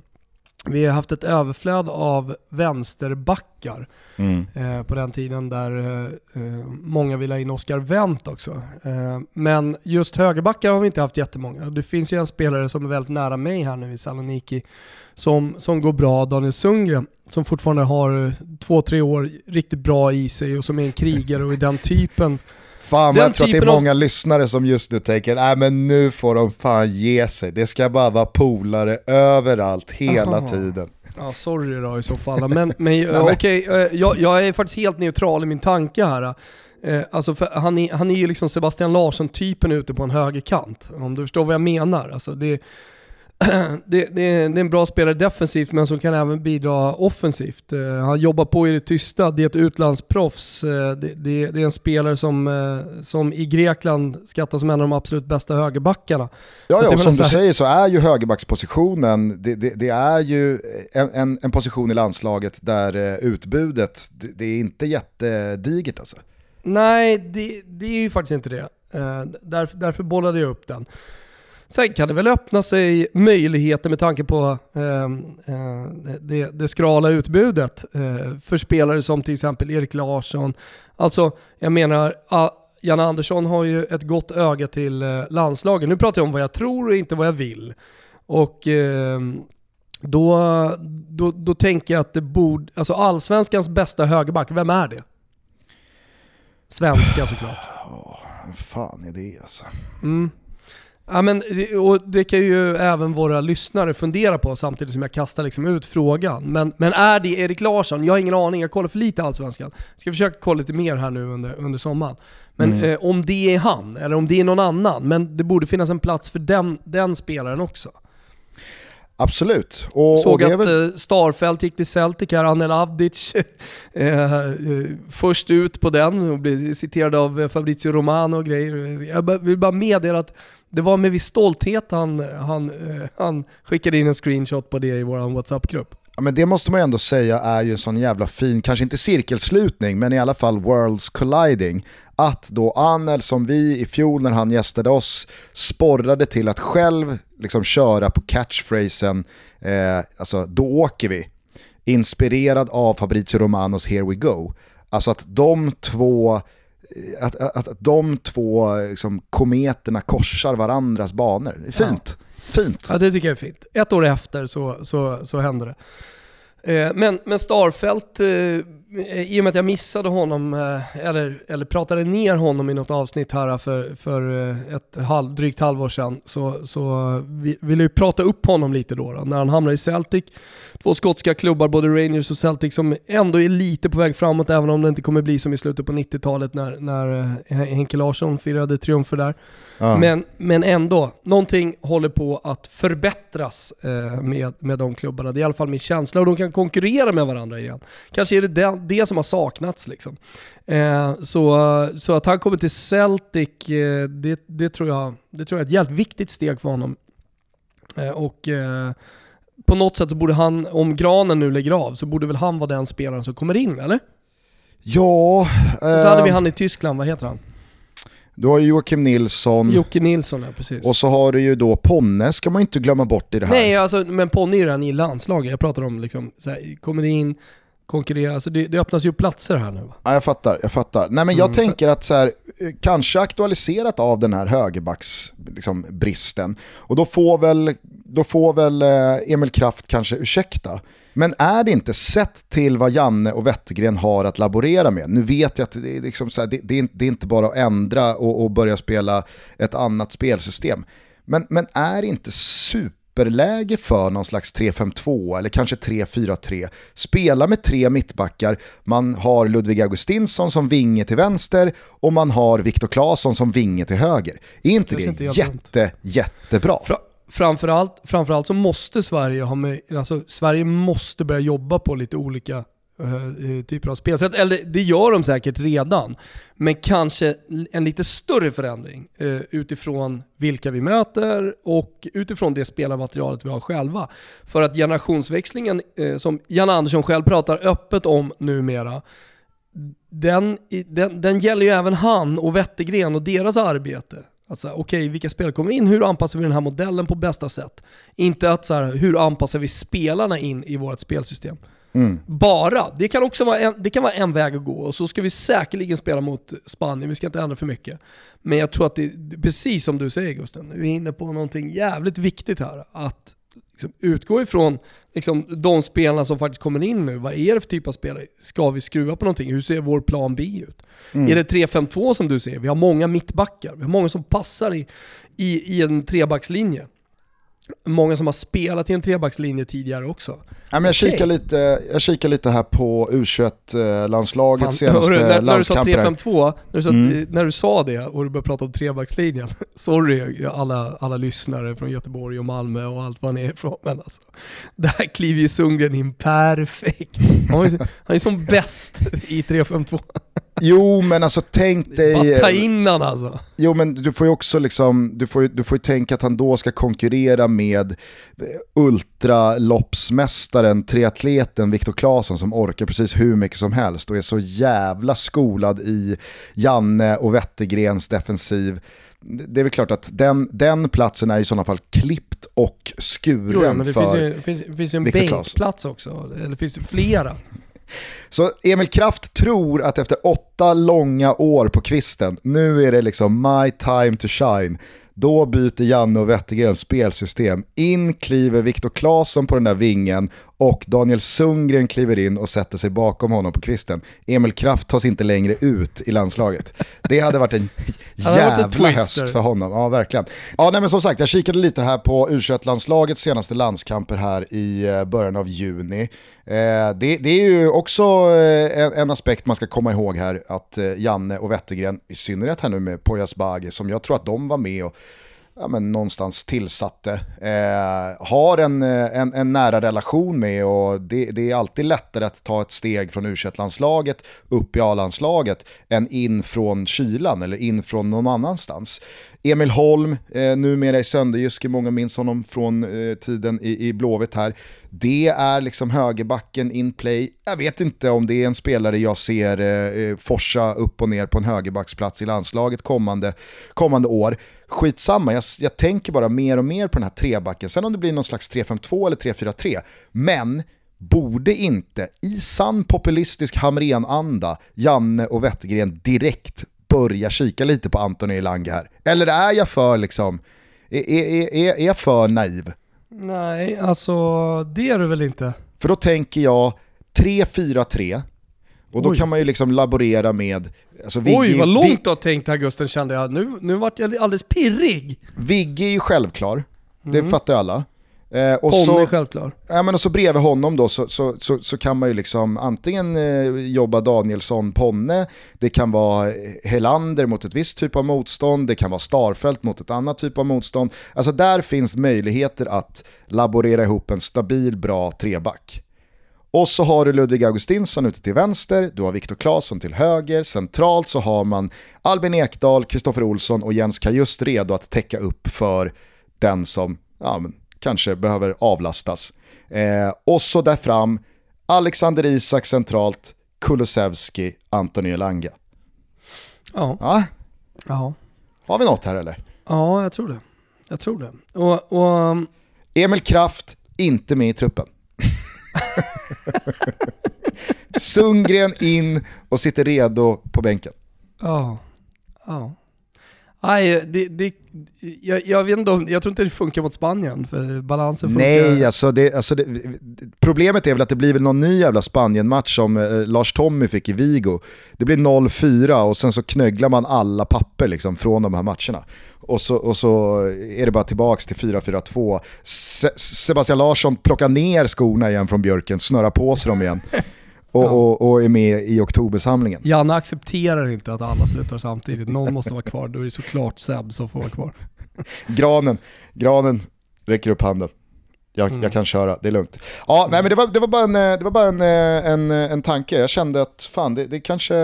Vi har haft ett överflöd av vänsterbackar mm. eh, på den tiden där eh, många vill ha in Oscar Wendt också. Eh, men just högerbackar har vi inte haft jättemånga. Det finns ju en spelare som är väldigt nära mig här nu i Saloniki som, som går bra, Daniel Sundgren, som fortfarande har två, tre år riktigt bra i sig och som är en krigare och i den typen Fan vad jag tror att det är många av... lyssnare som just nu tänker, nej men nu får de fan ge sig. Det ska bara vara polare överallt hela Aha. tiden. Ja, sorry då i så fall. Men, men <laughs> okej, okay, eh, jag, jag, är faktiskt helt neutral i min tanke här. Eh, alltså han, är, han är ju liksom Sebastian Larsson-typen ute på en högerkant, om du förstår vad jag menar. Alltså det, det, det, är, det, en bra spelare defensivt men som kan även bidra offensivt. Uh, han jobbar på i det tysta, det är ett utlandsproffs. Uh, det, det, det, är en spelare som, uh, som i Grekland skattas som en av de absolut bästa högerbackarna. Ja, ja och som du säger så är ju högerbackspositionen, det, är ju en, en, position i landslaget där utbudet, det, är inte jättedigert alltså. Nej, det, det är ju faktiskt inte det. därför, därför bollade jag upp den. Sen kan det väl öppna sig möjligheter med tanke på ehm, eh, det, det, skrala utbudet eh, för spelare som till exempel Erik Larsson. Alltså, jag menar, Janne Andersson har ju ett gott öga till eh, landslagen. Nu pratar jag om vad jag tror och inte vad jag vill. Och eh, då, då, då tänker jag att det borde, alltså allsvenskans bästa högerback, vem är det? Svenska såklart. Ja, vad fan är det alltså? Mm. Ja, men, och det kan ju även våra lyssnare fundera på samtidigt som jag kastar liksom ut frågan. Men, men är det Erik Larsson? Jag har ingen aning, jag kollar för lite Allsvenskan. Ska försöka kolla lite mer här nu under, under sommaren. Men Mm. eh, om det är han, eller om det är någon annan, men det borde finnas en plats för den, den spelaren också. Absolut. Och, och Såg är att väl, eh, Starfelt gick till Celtic här, Anel Avdic <laughs> eh, eh, först ut på den och blev citerad av eh, Fabrizio Romano och grejer. Jag vill bara meddela att det var med viss stolthet han, han, han skickade in en screenshot på det i vår WhatsApp-grupp. ja, men det måste man ju ändå säga är ju en sån jävla fin, kanske inte cirkelslutning, men i alla fall worlds colliding. Att då Anel som vi i fjol när han gästade oss sporrade till att själv liksom köra på catchphrasen, eh, alltså då åker vi. Inspirerad av Fabrizio Romanos Here We Go. Alltså att de två eh, att, att, att de två liksom, kometerna korsar varandras banor. Det är Fint. Fint. Ja det tycker jag är fint. Ett år efter så, så, så hände det. Eh, Men, men Starfelt, eh, i och med att jag missade honom, eh, eller, eller pratade ner honom i något avsnitt här för, för eh, ett halv, drygt halvår sedan, så, så vi ville ju prata upp honom lite då, då, när han hamnar i Celtic. Två skotska klubbar, både Rangers och Celtic, som ändå är lite på väg framåt, även om det inte kommer bli som i slutet på 90-talet när, när eh, Henke Larsson firade triumfer där. Ja. Men, men ändå, någonting håller på att förbättras eh, med, med de klubbarna. Det är i alla fall min känsla och de kan konkurrera med varandra igen. Kanske är det det, det som har saknats liksom. Eh, så, så att han kommer till Celtic, eh, det, det, tror jag, det tror jag är ett jävligt viktigt steg för honom. Eh, och eh, på något sätt så borde han, om Granen nu lägger av, så borde väl han vara den spelaren som kommer in, eller? Ja, Och så hade vi eh, han i Tyskland, vad heter han? du har ju Joakim Nilsson Jocke Nilsson, ja precis. och så har du ju då Ponne, ska man inte glömma bort i det här. Nej, alltså, men Ponny är ju redan i landslaget. Jag pratar om liksom, så här, kommer in, konkurrerar. Alltså det, det öppnas ju platser här nu? Ja, jag fattar, jag fattar. Nej men jag Mm, så- tänker att så här, eh, kanske aktualiserat av den här högerbacksbristen. Liksom, bristen. och då får väl, då får väl eh, Emil Kraft kanske ursäkta. Men är det inte sett till vad Janne och Wettergren har att laborera med? Nu vet jag att det är, liksom så här, det, det, är, inte- det är inte bara att ändra och, och börja spela ett annat spelsystem. Men, men är det inte superläge för någon slags 3-5-2 eller kanske 3-4-3? Spela med tre mittbackar, man har Ludvig Augustinsson som vinge till vänster och man har Viktor Claesson som vinge till höger. Är inte det inte jätte, jättebra? Fra, framförallt, framförallt så måste Sverige ha med, alltså Sverige måste börja jobba på lite olika Eh, eh, typer av spelsätt. Eller det gör de säkert redan. Men kanske en lite större förändring eh, utifrån vilka vi möter och utifrån det spelarmaterialet vi har själva. För att generationsväxlingen, eh, som Jan Andersson själv pratar öppet om numera, den, den, den gäller ju även han och Wettergren och deras arbete. Alltså, Okej, vilka spelare kommer in? Hur anpassar vi den här modellen på bästa sätt? Inte att så här, hur anpassar vi spelarna in i vårt spelsystem? Mm. Bara. Det kan också vara en, det kan vara en väg att gå och så ska vi säkerligen spela mot Spanien, vi ska inte ändra för mycket. Men jag tror att det, precis som du säger Gusten, vi är inne på någonting jävligt viktigt här. Att liksom utgå ifrån liksom, de spelarna som faktiskt kommer in nu. Vad är det för typ av spelare? Ska vi skruva på någonting? Hur ser vår plan B ut? Mm. Är det 3-5-2 som du ser? Vi har många mittbackar, vi har många som passar i, i, i en trebackslinje. Många som har spelat i en trebackslinje tidigare också. Ja, men jag, Okej. kikar lite, jag kikar lite här på U21-landslagets Fan, <laughs> senaste hörru, när, när du sa landskamper. här. 3-5-2, när, du sa- Mm. när du sa det och du började prata om trebackslinjen, <laughs> sorry alla, alla lyssnare från Göteborg och Malmö och allt vad ni är ifrån, men alltså, <laughs> där kliver ju Sundgren in perfekt. Han är, han är som bäst i 3-5-2. Jo men alltså tänk dig... Bara ta in han alltså. Jo men du får ju också liksom, du får, du får tänka att han då ska konkurrera med eh, ultraloppsmästaren, triatleten Viktor Claesson som orkar precis hur mycket som helst och är så jävla skolad i Janne och Wettergrens defensiv. Det är väl klart att den, den platsen är i sådana fall klippt och skuren Jo, ja, men det för... finns ju, finns, finns en bänkplats också, eller finns det flera? Så Emil Kraft tror att efter åtta långa år på kvisten, nu är det liksom my time to shine. Då byter Janne och Wettergren spelsystem. In kliver Viktor Claesson på den där vingen och Daniel Sundgren kliver in och sätter sig bakom honom på kvisten. Emil Kraft tas inte längre ut i landslaget. Det hade varit en <laughs> jävla höst för honom. Ja, verkligen. Ja, nej, men som sagt, jag kikade lite här på U21-landslagets senaste landskamper här i eh, början av juni. Eh, det, det, är ju också eh, en, en, aspekt man ska komma ihåg här, att eh, Janne och Wettergren, i synnerhet här nu med Poyas Bagi, som jag tror att de var med och ja, men någonstans tillsatte, eh, har en, eh, en, en, nära relation med och det, det, är alltid lättare att ta ett steg från u landslaget upp i A-landslaget än in från kylan eller in från någon annanstans. Emil Holm, eh, numera i Sönderjyske, många minns honom från eh, tiden i, i Blåvitt här. Det är liksom högerbacken in play. Jag vet inte om det är en spelare jag ser eh, eh, forsa upp och ner på en högerbacksplats i landslaget kommande, kommande år. Skitsamma, jag, jag tänker bara mer och mer på den här trebacken. Sen om det blir någon slags 3-5-2 eller 3-4-3. Men borde inte i sann populistisk Hamrén-anda Janne och Wettergren direkt börja kika lite på Anton Elanga här? Eller är jag för liksom, är, är, är, är jag för naiv? Nej, alltså det är du väl inte? För då tänker jag 3-4-3, och då Oj. kan man ju liksom laborera med... Alltså Vigge, Oj, vad långt du har tänkt Augusten kände jag. Nu, nu vart jag alldeles pirrig. Vigge är ju självklar, det mm. fattar alla. Eh, och Ponne så, självklar. Ja, men och så bredvid honom då så, så, så, så kan man ju liksom antingen eh, jobba Danielsson, Ponne, det kan vara Helander mot ett visst typ av motstånd, det kan vara Starfelt mot ett annat typ av motstånd. Alltså där finns möjligheter att laborera ihop en stabil, bra treback. Och så har du Ludvig Augustinsson ute till vänster, du har Viktor Claesson till höger, centralt så har man Albin Ekdal, Kristoffer Olsson och Jens Kajust redo att täcka upp för den som ja, men, kanske behöver avlastas. Eh, och så där fram, Alexander Isak centralt, Kulusevski, Antoni Elanga. Ja. ja. Ja. Har vi något här eller? Ja, jag tror det. Jag tror det. Och, och... Um, Emil Kraft, inte med i truppen. <laughs> Sundgren in och sitter redo på bänken. Ja. ja. Nej, det, det, jag, jag, vet inte om, jag tror inte det funkar mot Spanien, för balansen funkar. Nej, alltså, det, alltså det, problemet är väl att det blir väl någon ny jävla Spanien-match som eh, Lars Tommy fick i Vigo. Det blir 0-4 och sen så knögglar man alla papper liksom från de här matcherna. Och så, och så är det bara tillbaka till 4-4-2. Se Sebastian Larsson plockar ner skorna igen från björken, snurrar på sig dem igen. <laughs> och, ja. och, och, är med i oktobersamlingen. Janne accepterar inte att alla slutar samtidigt. Någon måste vara kvar. Då är det såklart Seb som får vara kvar. <laughs> granen, granen räcker upp handen. Jag, mm. jag, kan köra, det är lugnt. Ja, mm. nej, men det var, det var bara, en, det var bara en, en, en tanke. Jag kände att fan, det, det kanske,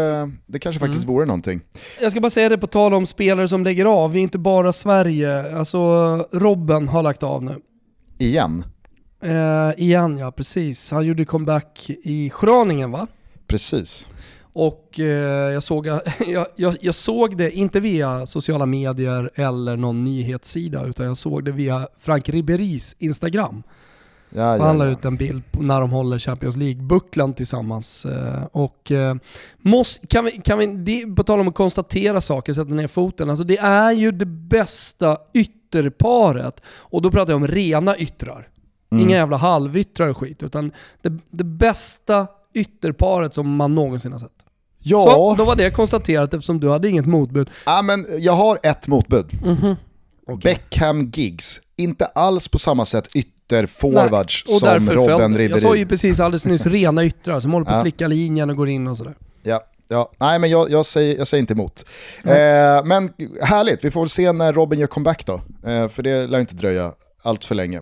det kanske faktiskt mm. vore någonting. Jag ska bara säga det på tal om spelare som lägger av. Vi är inte bara Sverige. Alltså Robben har lagt av nu. Igen? Eh, igen ja, precis. Han gjorde comeback i Schraningen va? Precis. Och eh, jag, såg, jag, jag, jag, såg det, inte via sociala medier eller någon nyhetssida, utan jag såg det via Frank Riberis Instagram. Ja, ja, han la ja. ut en bild när de håller Champions League-bucklan tillsammans. Eh, och eh, måste, kan vi, kan vi, det, på tal om att konstatera saker, sätta ner foten. Alltså det är ju det bästa ytterparet. Och då pratar jag om rena yttrar. Mm. Inga jävla halvyttrar och skit, utan det, det bästa ytterparet som man någonsin har sett. Ja. Så, då var det konstaterat eftersom du hade inget motbud. Ja, men jag har ett motbud. Mm -hmm. okay. Beckham Giggs, inte alls på samma sätt ytterforwards som Robben Ribéry. Jag sa ju precis alldeles nyss <laughs> rena yttrar som håller på att slicka linjen och går in och sådär. Ja, ja. nej men jag, jag, säger, jag säger inte emot. Mm. Eh, men härligt, vi får väl se när Robin gör comeback då. Eh, för det lär inte dröja allt för länge.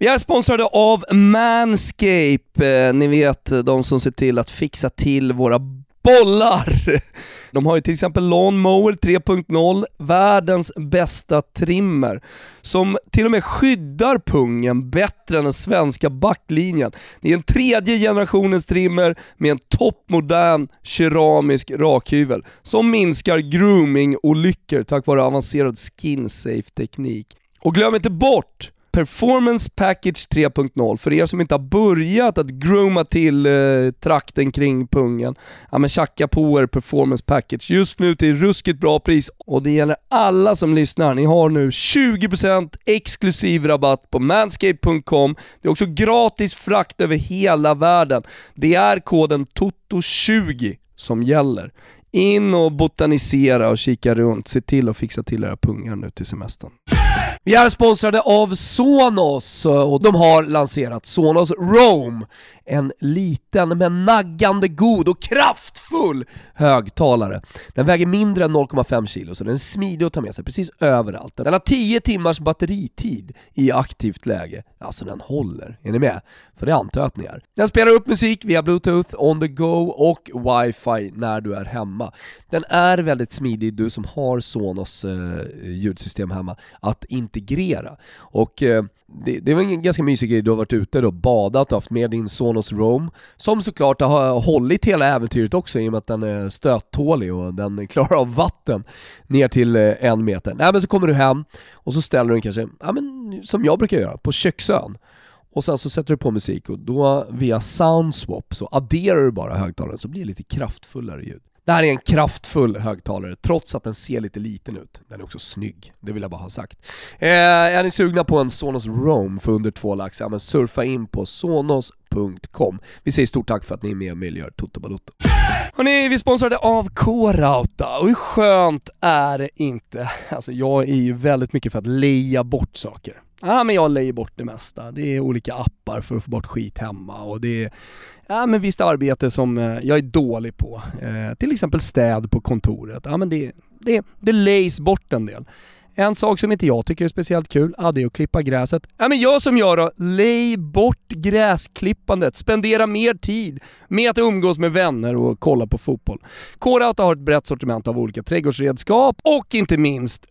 Vi är sponsrade av Manscape, eh, ni vet eh, de som ser till att fixa till våra bollar. <laughs> De har ju till exempel Lawnmower 3.0, världens bästa trimmer, som till och med skyddar pungen bättre än den svenska backlinjen. Det är en tredje generationens trimmer med en toppmodern keramisk rakhyvel som minskar grooming-olyckor tack vare avancerad skin safe teknik. Och glöm inte bort Performance Package 3.0, för er som inte har börjat att grooma till eh, trakten kring pungen, ja men tjacka på er Performance Package just nu till ruskigt bra pris och det gäller alla som lyssnar. Ni har nu 20% exklusiv rabatt på manscape.com. Det är också gratis frakt över hela världen. Det är koden TOTO20 som gäller. In och botanisera och kika runt. Se till att fixa till era pungar nu till semestern. Vi är sponsrade av Sonos eh, och de har lanserat Sonos Roam. En liten men naggande god och kraftfull högtalare. Den väger mindre än 0,5 kilo så den är smidig att ta med sig precis överallt. Den har 10 timmars batteritid i aktivt läge. Alltså den håller, är ni med? För det antar jag att ni är. Den spelar upp musik via bluetooth, on the go och wifi när du är hemma. Den är väldigt smidig, du som har Sonos eh, ljudsystem hemma, att inte integrera. Och eh, det, det var en ganska mysig grej, du har varit ute och badat och haft med din Sonos Roam, som såklart har hållit hela äventyret också i och med att den är stöttålig och den klarar av vatten ner till eh, en meter. Nej men så kommer du hem och så ställer du den kanske, ja men som jag brukar göra, på köksön. Och sen så sätter du på musik och då via Soundswap så adderar du bara högtalaren så blir det lite kraftfullare ljud. Det här är en kraftfull högtalare, trots att den ser lite liten ut. Den är också snygg, det vill jag bara ha sagt. Eh, är ni sugna på en Sonos Roam för under två lax, ja men surfa in på sonos.com. Vi säger stort tack för att ni är med och möjliggör Toto Balotto. Hörrni, vi är sponsrade av K-Rauta och hur skönt är det inte? Alltså jag är ju väldigt mycket för att leja bort saker. Ja men jag lejer bort det mesta. Det är olika appar för att få bort skit hemma och det är ja, men visst arbete som eh, jag är dålig på. Eh, till exempel städ på kontoret. Ja, men det, det, det lejs bort en del. En sak som inte jag tycker är speciellt kul, ja, det är att klippa gräset. Ja men jag som gör då, lej bort gräsklippandet. Spendera mer tid med att umgås med vänner och kolla på fotboll. Kårauta har ett brett sortiment av olika trädgårdsredskap och inte minst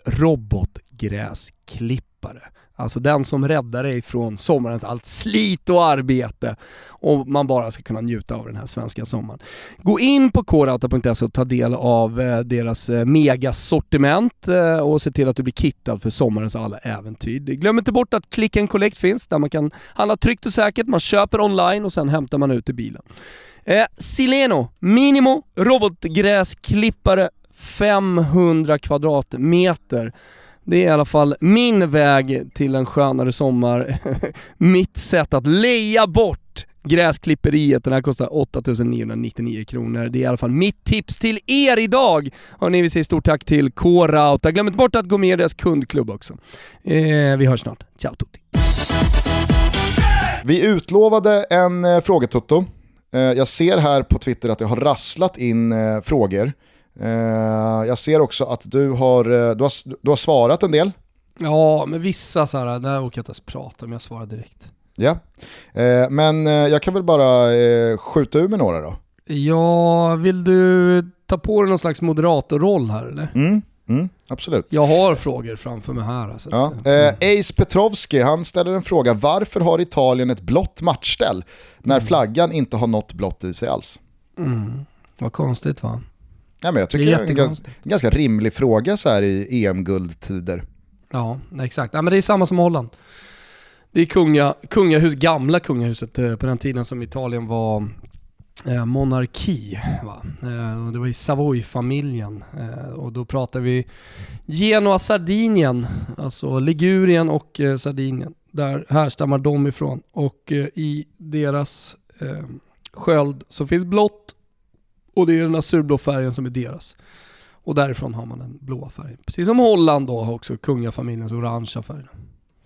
robotgräsklippare. Alltså den som räddar dig från sommarens allt slit och arbete och man bara ska kunna njuta av den här svenska sommaren. Gå in på korauta.se och ta del av eh, deras eh, megasortiment eh, och se till att du blir kittad för sommarens alla äventyr. Glöm inte bort att Click and Collect finns där man kan handla tryggt och säkert, man köper online och sen hämtar man ut i bilen. Eh, Sileno Minimo robotgräsklippare 500 kvadratmeter. Det är i alla fall min väg till en skönare sommar. <laughs> Mitt sätt att leja bort gräsklipperiet. Den här kostar 8999 kronor. Det är i alla fall mitt tips till er idag. Hörni, vi säger stort tack till K-Rauta. Glöm inte bort att gå med i deras kundklubb också. Eh, vi hörs snart. Ciao tutti! Vi utlovade en eh, frågetutto. Eh, jag ser här på Twitter att det har rasslat in eh, frågor. Eh, jag ser också att du har, eh, du, har, du har svarat en del. Ja, men vissa så här, där orkar jag inte ens prata om, jag svarar direkt. Ja, eh, men jag kan väl bara skjuta ur med några då. Ja, vill du ta på dig någon slags moderatorroll här eller? Mm. Mm, absolut. Jag har frågor framför mig här. Alltså. Ja. Eh, Ace Petrovski, han ställer en fråga. Varför har Italien ett blått matchställ när mm. flaggan inte har något blått i sig alls? Mm. Vad konstigt va? Ja, men jag tycker det är, det är en, ganska rimlig fråga så här i EM-guldtider. Ja, exakt. Ja, men det är samma som Holland. Det är kunga, kungahus, gamla kungahuset eh, på den tiden som Italien var eh, monarki. Va? Eh, det var i Savoy-familjen eh, och då pratar vi Genoa, Sardinien, alltså Ligurien och eh, Sardinien. Där härstammar de ifrån och eh, i deras sköld så finns blått och det är den azurblå färgen som är deras. Och därifrån har man den blåa färgen. Precis som Holland då har också kungafamiljens orangea färg.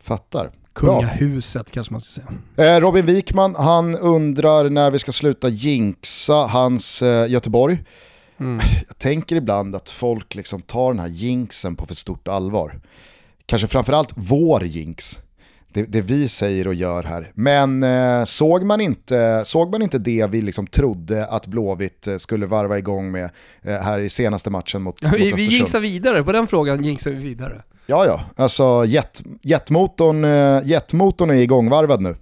Fattar. Kungahuset Bra. kanske man ska säga. Eh, Robin Wikman, han undrar när vi ska sluta jinxa hans eh, Göteborg. Mm. Jag tänker ibland att folk liksom tar den här jinxen på för stort allvar. Kanske framförallt vår jinx det, det, vi säger och gör här. Men eh, såg, man inte, såg man inte det vi liksom trodde att Blåvitt eh, skulle varva igång med eh, här i senaste matchen mot, mot Vi, vi jinxar vidare, på den frågan jinxar vi vidare. Ja, ja, alltså jet, jetmotorn, eh, jetmotorn är igångvarvad nu.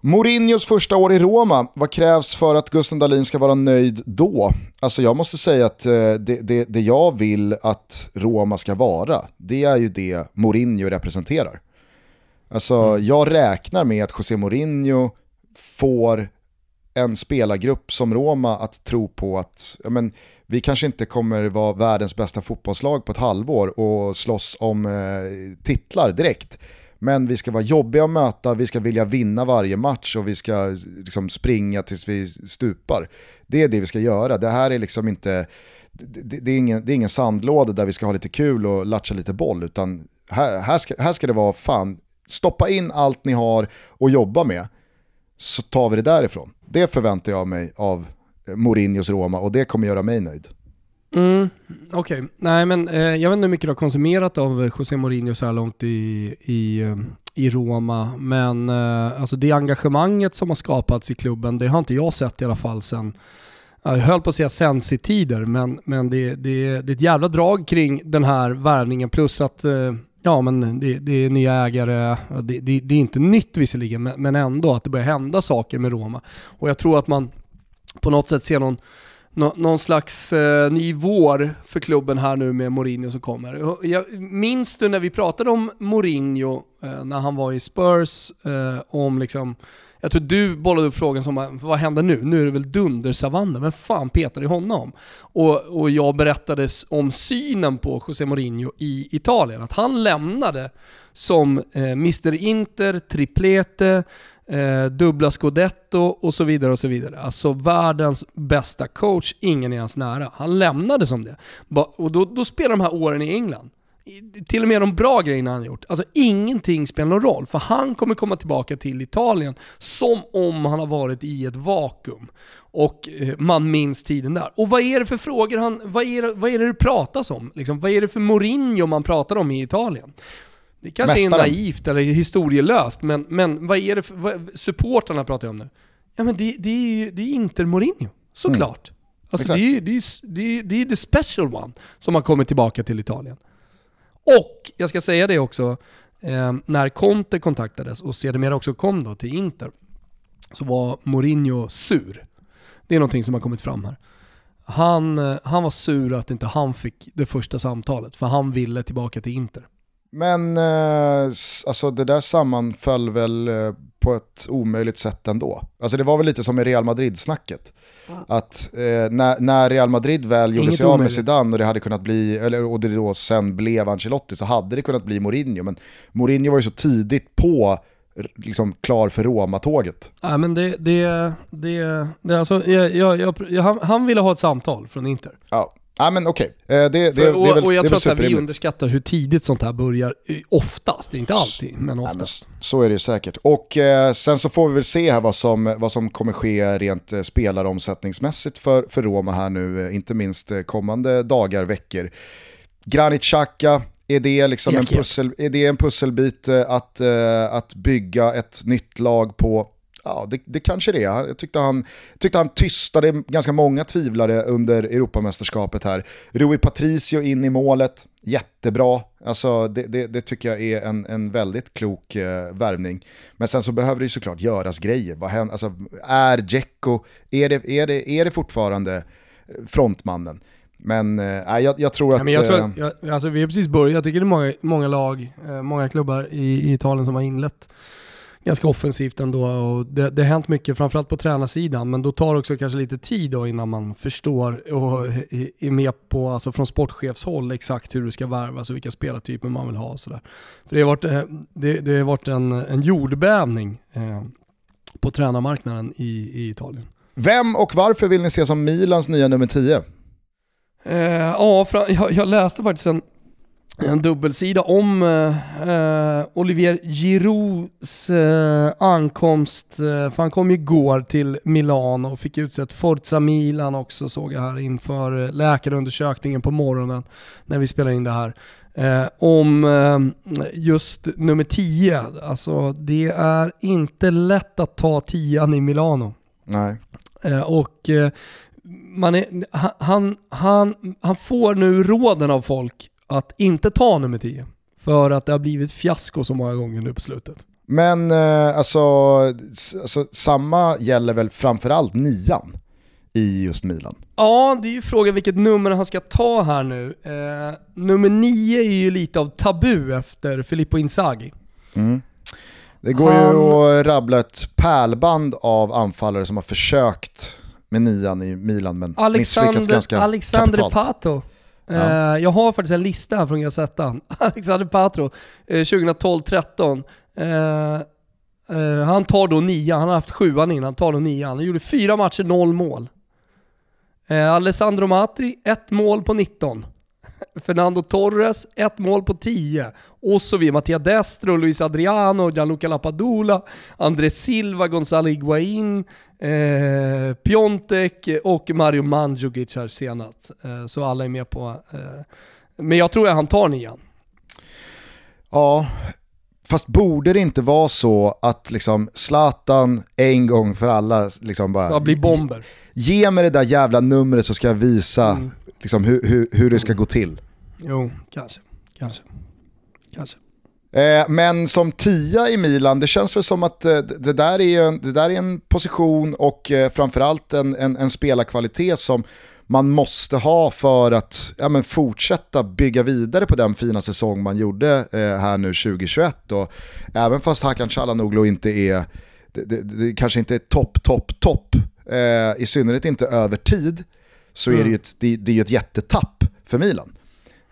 Mourinhos första år i Roma, vad krävs för att Gusten Dahlin ska vara nöjd då? Alltså jag måste säga att eh, det, det, det jag vill att Roma ska vara, det är ju det Mourinho representerar. Alltså Mm. jag räknar med att José Mourinho får en spelargrupp som Roma att tro på att ja, men, vi kanske inte kommer vara världens bästa fotbollslag på ett halvår och slåss om eh, titlar direkt. Men vi ska vara jobbiga att möta, vi ska vilja vinna varje match och vi ska liksom, springa tills vi stupar. Det är det vi ska göra. Det här är liksom inte, det, det, är, ingen, det är ingen sandlåda där vi ska ha lite kul och latcha lite boll, utan här, här, ska, här ska det vara fan, stoppa in allt ni har och jobba med, så tar vi det därifrån. Det förväntar jag mig av eh, Mourinhos Roma och det kommer göra mig nöjd. Mm, Okej, nej men eh, jag vet inte hur mycket du har konsumerat av eh, José Mourinho så här långt i, i, eh, i Roma, men eh, alltså det engagemanget som har skapats i klubben, det har inte jag sett i alla fall sen, jag höll på att säga sensi-tider, men, men det, det, det är ett jävla drag kring den här värvningen, plus att eh, Ja men det, det är nya ägare, det, det, det är inte nytt visserligen, men, men ändå att det börjar hända saker med Roma. Och jag tror att man på något sätt ser någon nå, någon slags eh, ny vår för klubben här nu med Mourinho som kommer. Jag minns du när vi pratade om Mourinho eh, när han var i Spurs, eh, om liksom, jag tror du bollade upp frågan som vad händer nu? Nu är det väl dundersavannen, men fan petar i honom? Och, och jag berättade om synen på José Mourinho i Italien, att han lämnade som eh, Mr Inter, triplete, eh, dubbla scudetto och så vidare och så vidare. Alltså världens bästa coach, ingen är ens nära. Han lämnade som det. Och då, då spelar de här åren i England, till och med de bra grejerna han gjort, alltså ingenting spelar någon roll. För han kommer komma tillbaka till Italien som om han har varit i ett vakuum. Och eh, man minns tiden där. Och vad är det för frågor han, vad är det, vad är det det pratas om? Liksom, vad är det för Mourinho man pratar om i Italien? Det kanske är Mästaren. naivt eller historielöst, men, men vad är det för, vad, supportrarna pratar jag om nu. Ja men det, det är ju det är Inter Mourinho, såklart. Alltså Exakt. det är ju det är, det är, det är the special one som har kommit tillbaka till Italien. Och jag ska säga det också, eh, när Conte kontaktades och sedermera också kom då till Inter, så var Mourinho sur. Det är någonting som har kommit fram här. Han, eh, han var sur att inte han fick det första samtalet, för han ville tillbaka till Inter. Men eh, alltså det där sammanföll väl eh, på ett omöjligt sätt ändå. Alltså det var väl lite som i Real Madrid-snacket. Att eh, när, när Real Madrid väl gjorde Inget sig av med. Zidane och det hade kunnat bli, eller, och det då sen blev Ancelotti så hade det kunnat bli Mourinho. Men Mourinho var ju så tidigt på, liksom klar för Roma-tåget. Nej men det, det, det, det alltså, jag, jag, jag, han, han ville ha ett samtal från Inter. Ja, ja men okej. Eh, det, det, det, är väl, och jag tror att vi underskattar hur tidigt sånt här börjar, eh, oftast, inte alltid, men men oftast. s- så är det ju säkert. Och eh, sen så får vi väl se här vad som, vad som kommer ske rent eh, spelaromsättningsmässigt för, för Roma här nu, eh, inte minst kommande dagar, veckor. Granit Xhaka, är det, liksom en, pussel, är det en pusselbit att, att bygga ett nytt lag på? Ja, det, det kanske det är. Jag tyckte han, tyckte han tystade ganska många tvivlare under Europamästerskapet här. Rui Patricio in i målet, jättebra. Alltså, det, det, det tycker jag är en, en väldigt klok eh, värvning. Men sen så behöver det ju såklart göras grejer. Vad händer, alltså, är Dzeko, är det, är, det, är det fortfarande eh, frontmannen? Men eh, nej, jag, jag tror att... Men jag tror eh, att, jag, alltså vi har precis börjat, jag tycker det är många, många lag, eh, många klubbar i, i Italien som har inlett ganska offensivt ändå och det, det har hänt mycket, framförallt på tränarsidan, men då tar det också kanske lite tid då innan man förstår och är med på, alltså från sportchefshåll, exakt hur det ska värvas och vilka spelartyper man vill ha och sådär. För det har varit, eh, det, det har varit en, en jordbävning eh, på tränarmarknaden i, i Italien. Vem och varför vill ni se som Milans nya nummer 10? Eh, ja, jag, jag läste faktiskt en, en dubbelsida om eh, eh, Olivier Girouds eh, ankomst, eh, för han kom igår till Milano och fick utsett Forza Milan också såg jag här inför eh, läkarundersökningen på morgonen när vi spelar in det här. Eh, om just nummer 10, alltså det är inte lätt att ta 10 i Milano. Nej. Och man är, han, han, han får nu råden av folk att inte ta nummer 10. För att det har blivit fiasko så många gånger nu på slutet. Men eh, alltså, alltså, samma gäller väl framförallt nian i just Milan. Ja, det är ju frågan vilket nummer han ska ta här nu. Eh, nummer 9 är ju lite av tabu efter Filippo Inzaghi. Det går Han- ju att rabbla ett pärlband av anfallare som har försökt med nian i Milan men misslyckats Alexander, ganska Alexander kapitalt. Pato. Ja. Eh, jag har faktiskt en lista här från Gazettan. <laughs> Alexander Patro, eh, 2012-13. Eh, eh, han tar då nian, han har haft sjuan innan, han tar då nian. Han gjorde fyra matcher, noll mål. Eh, Alessandro Matti, ett mål på 19. Fernando Torres, ett mål på 10. Och så vidare. Mattia Destro, Luis Adriano, Gianluca Lapadula, André Silva, Gonzalo Higuain, eh, Piontek och Mario Mandzukic här senast. Eh, så alla är med på... Eh, men jag tror att han tar nian. Ja, fast borde det inte vara så att liksom Zlatan en gång för alla liksom bara... Det blir bomber. Ge mig det där jävla numret så ska jag visa Mm. Liksom, hur, hur, hur det ska gå till. Jo, kanske. Kanske. Kanske. Eh, men som tia i Milan, det känns väl som att eh, det, där är en, det där är en position och eh, framförallt en, en, en spelarkvalitet som man måste ha för att ja, men fortsätta bygga vidare på den fina säsong man gjorde eh, här nu 2021. Och även fast Hakan Calhanoglu inte är, det, det, det kanske inte är topp, topp, topp, eh, i synnerhet inte över tid, så är det ju ett, det, det är ett jättetapp för Milan.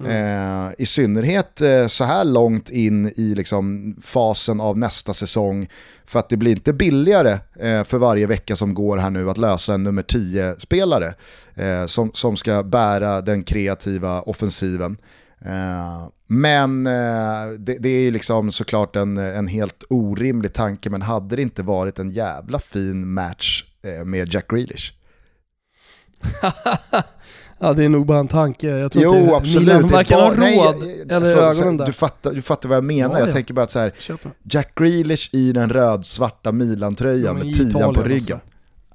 Eh, I synnerhet eh, så här långt in i liksom, fasen av nästa säsong. För att det blir inte billigare eh, för varje vecka som går här nu att lösa en nummer 10-spelare eh, som, som ska bära den kreativa offensiven. Eh, men eh, det, det är ju liksom såklart en, en helt orimlig tanke, men hade det inte varit en jävla fin match med Jack Grealish? <laughs> ja, det är nog bara en tanke. Jag tror Jo, inte absolut. Varken har bara- nej, råd jag- eller alltså, så- ögonen där. Du fattar, du fattar vad jag menar. Ja, jag ja. tänker bara att så här. Jack Grealish i den röd-svarta Milan-tröjan Ja, med tian på och ryggen.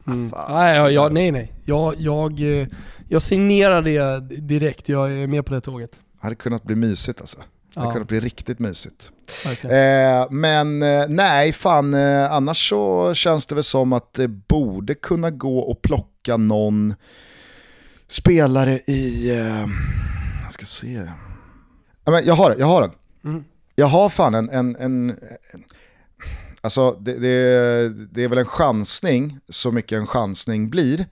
Mm. fan, nej, så ja, ja, där. nej, nej. Jag, jag, eh, jag signerar det direkt. Jag är med på det tåget. Det hade kunnat bli mysigt alltså. Det hade Ja, kunnat bli riktigt mysigt. verkligen. Eh, men eh, nej, fan, eh, annars så känns det väl som att det borde kunna gå att plocka någon spelare i... Eh, jag ska se. Ja, men jag har det, jag har den. Mm. Jag har fan en... en, en, en alltså det, det, det är väl en chansning, så mycket en chansning blir.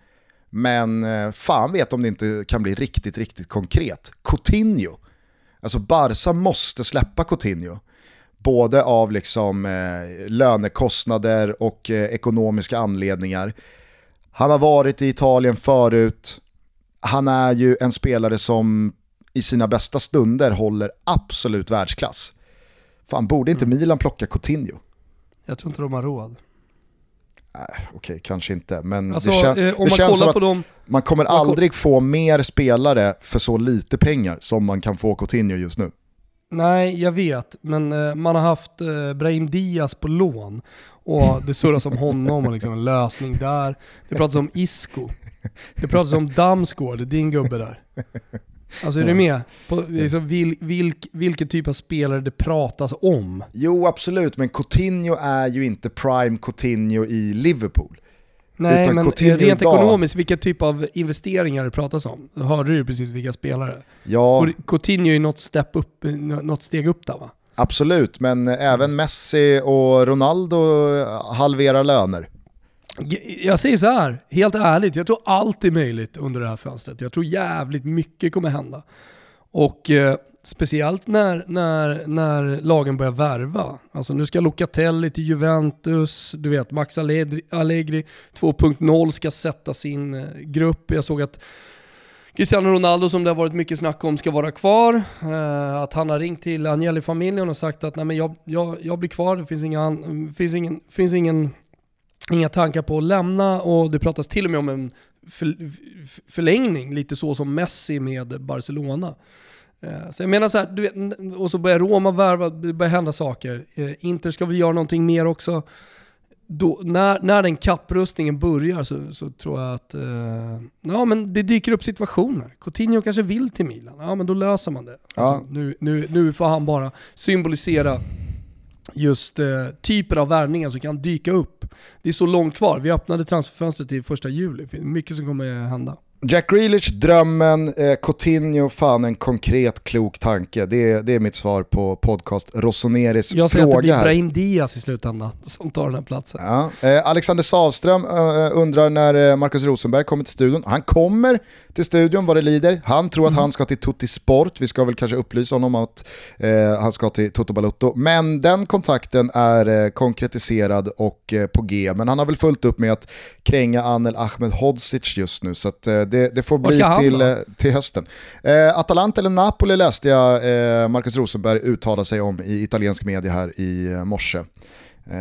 Men eh, fan vet om det inte kan bli riktigt, riktigt konkret. Coutinho. Alltså Barca måste släppa Coutinho. Både av liksom eh, lönekostnader och eh, ekonomiska anledningar. Han har varit i Italien förut. Han är ju en spelare som i sina bästa stunder håller absolut världsklass. Fan, borde inte Milan plocka Coutinho? Jag tror inte de har råd. Nej, Okej, kanske inte. Men Alltså, det, kän- eh, det man känns som att dem... man kommer man aldrig få mer spelare för så lite pengar som man kan få Coutinho just nu. Nej, jag vet. Men eh, man har haft eh, Brahim Diaz på lån. Och det surras om honom och liksom en lösning där. Det pratas om Isco. Det pratas om Damsgaard, din gubbe där. Alltså är du med? På, liksom, vil, vilk, vilken typ av spelare det pratas om. Jo, absolut, men Coutinho är ju inte prime Coutinho i Liverpool. Nej, Utan men Coutinho rent idag- ekonomiskt, vilka typ av investeringar det pratas om? Hörde du precis vilka spelare. Ja, Coutinho är ju något, step upp, något steg upp där va? Absolut, men även Messi och Ronaldo halverar löner. Jag säger så här, helt ärligt, jag tror allt är möjligt under det här fönstret. Jag tror jävligt mycket kommer hända. Och eh, speciellt när, när, när lagen börjar värva. Alltså nu ska Locatelli till Juventus, du vet Max Allegri, Allegri 2.0 ska sätta sin eh, grupp. Jag såg att Cristiano Ronaldo som det har varit mycket snack om ska vara kvar. Eh, att han har ringt till Agnelli-familjen och sagt att Nej, men jag, jag, jag blir kvar, det finns, inga, finns, ingen, finns ingen inga tankar på att lämna och det pratas till och med om en för, förlängning, lite så som Messi med Barcelona. Eh, Så jag menar så här, du vet, och så börjar Roma värva, det börjar hända saker. Eh, Inter ska väl göra någonting mer också. Då, när, när den kapprustningen börjar så, så tror jag att eh, ja, men det dyker upp situationer. Coutinho kanske vill till Milan, ja men då löser man det. Alltså, nu, nu, nu får han bara symbolisera just eh, typer av värvningar som kan dyka upp. Det är så långt kvar. Vi öppnade transferfönstret till första juli. Mycket som kommer hända. Jack Grealish, drömmen, eh, Coutinho, fan en konkret klok tanke. Det är, det är mitt svar på podcast Rosoneris Jag säger att det fråga blir. Brahim Diaz i slutändan <laughs> som tar den här platsen. Ja. Eh, Alexander Savström eh, undrar när eh, Marcus Rosenberg kommer till studion. Han kommer till studion vad det lider. Han tror att han ska till Tutti Sport. Vi ska väl kanske upplysa honom om att eh, han ska till Toto Balutto. Men den kontakten är eh, konkretiserad och eh, på G. Men han har väl fullt upp med att kränga Anel Ahmed Hodzic just nu. Så att, eh, det, det får bli till, eh, till hösten. Eh, Atalanta eller Napoli läste jag Marcus Rosenberg uttala sig om i italiensk media här i morse.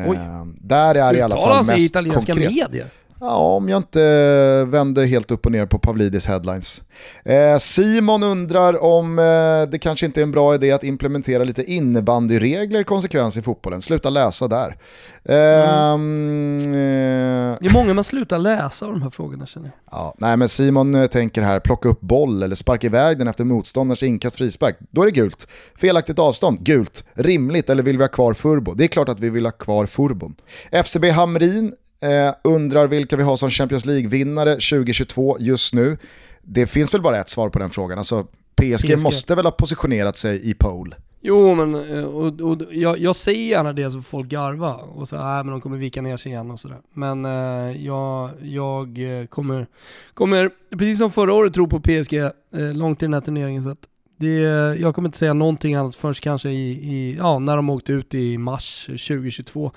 Oj. där är i alla fall sig i mest italienska konkret. medier? Ja, om jag inte vänder helt upp och ner på Pavlidis headlines. Eh, Simon undrar om eh, det kanske inte är en bra idé att implementera lite innebandyregler konsekvens i fotbollen. Sluta läsa där. Ehm, eh, Det är många man slutar läsa av de här frågorna känner jag. ja, nej men Simon eh, tänker här, plocka upp boll eller sparka iväg den efter motståndarens inkast frispark. Då är det gult. Felaktigt avstånd, gult. Rimligt eller vill vi ha kvar Furbo? Det är klart att vi vill ha kvar Furbon. FCB Hamrin eh, undrar vilka vi har som Champions League-vinnare 2022 just nu. Det finns väl bara ett svar på den frågan. Alltså, PSG, PSG. måste väl ha positionerat sig i pole. Jo men, eh, och, och, jag, jag säger gärna det så folk garva och så nej men de kommer vika ner sig igen och sådär. Men eh, jag, jag eh, kommer, kommer, precis som förra året, tro på PSG eh, långt i den här turneringen. Så att det, jag kommer inte säga någonting annat förrän kanske i, i, ja, när de åkte ut i mars 2022.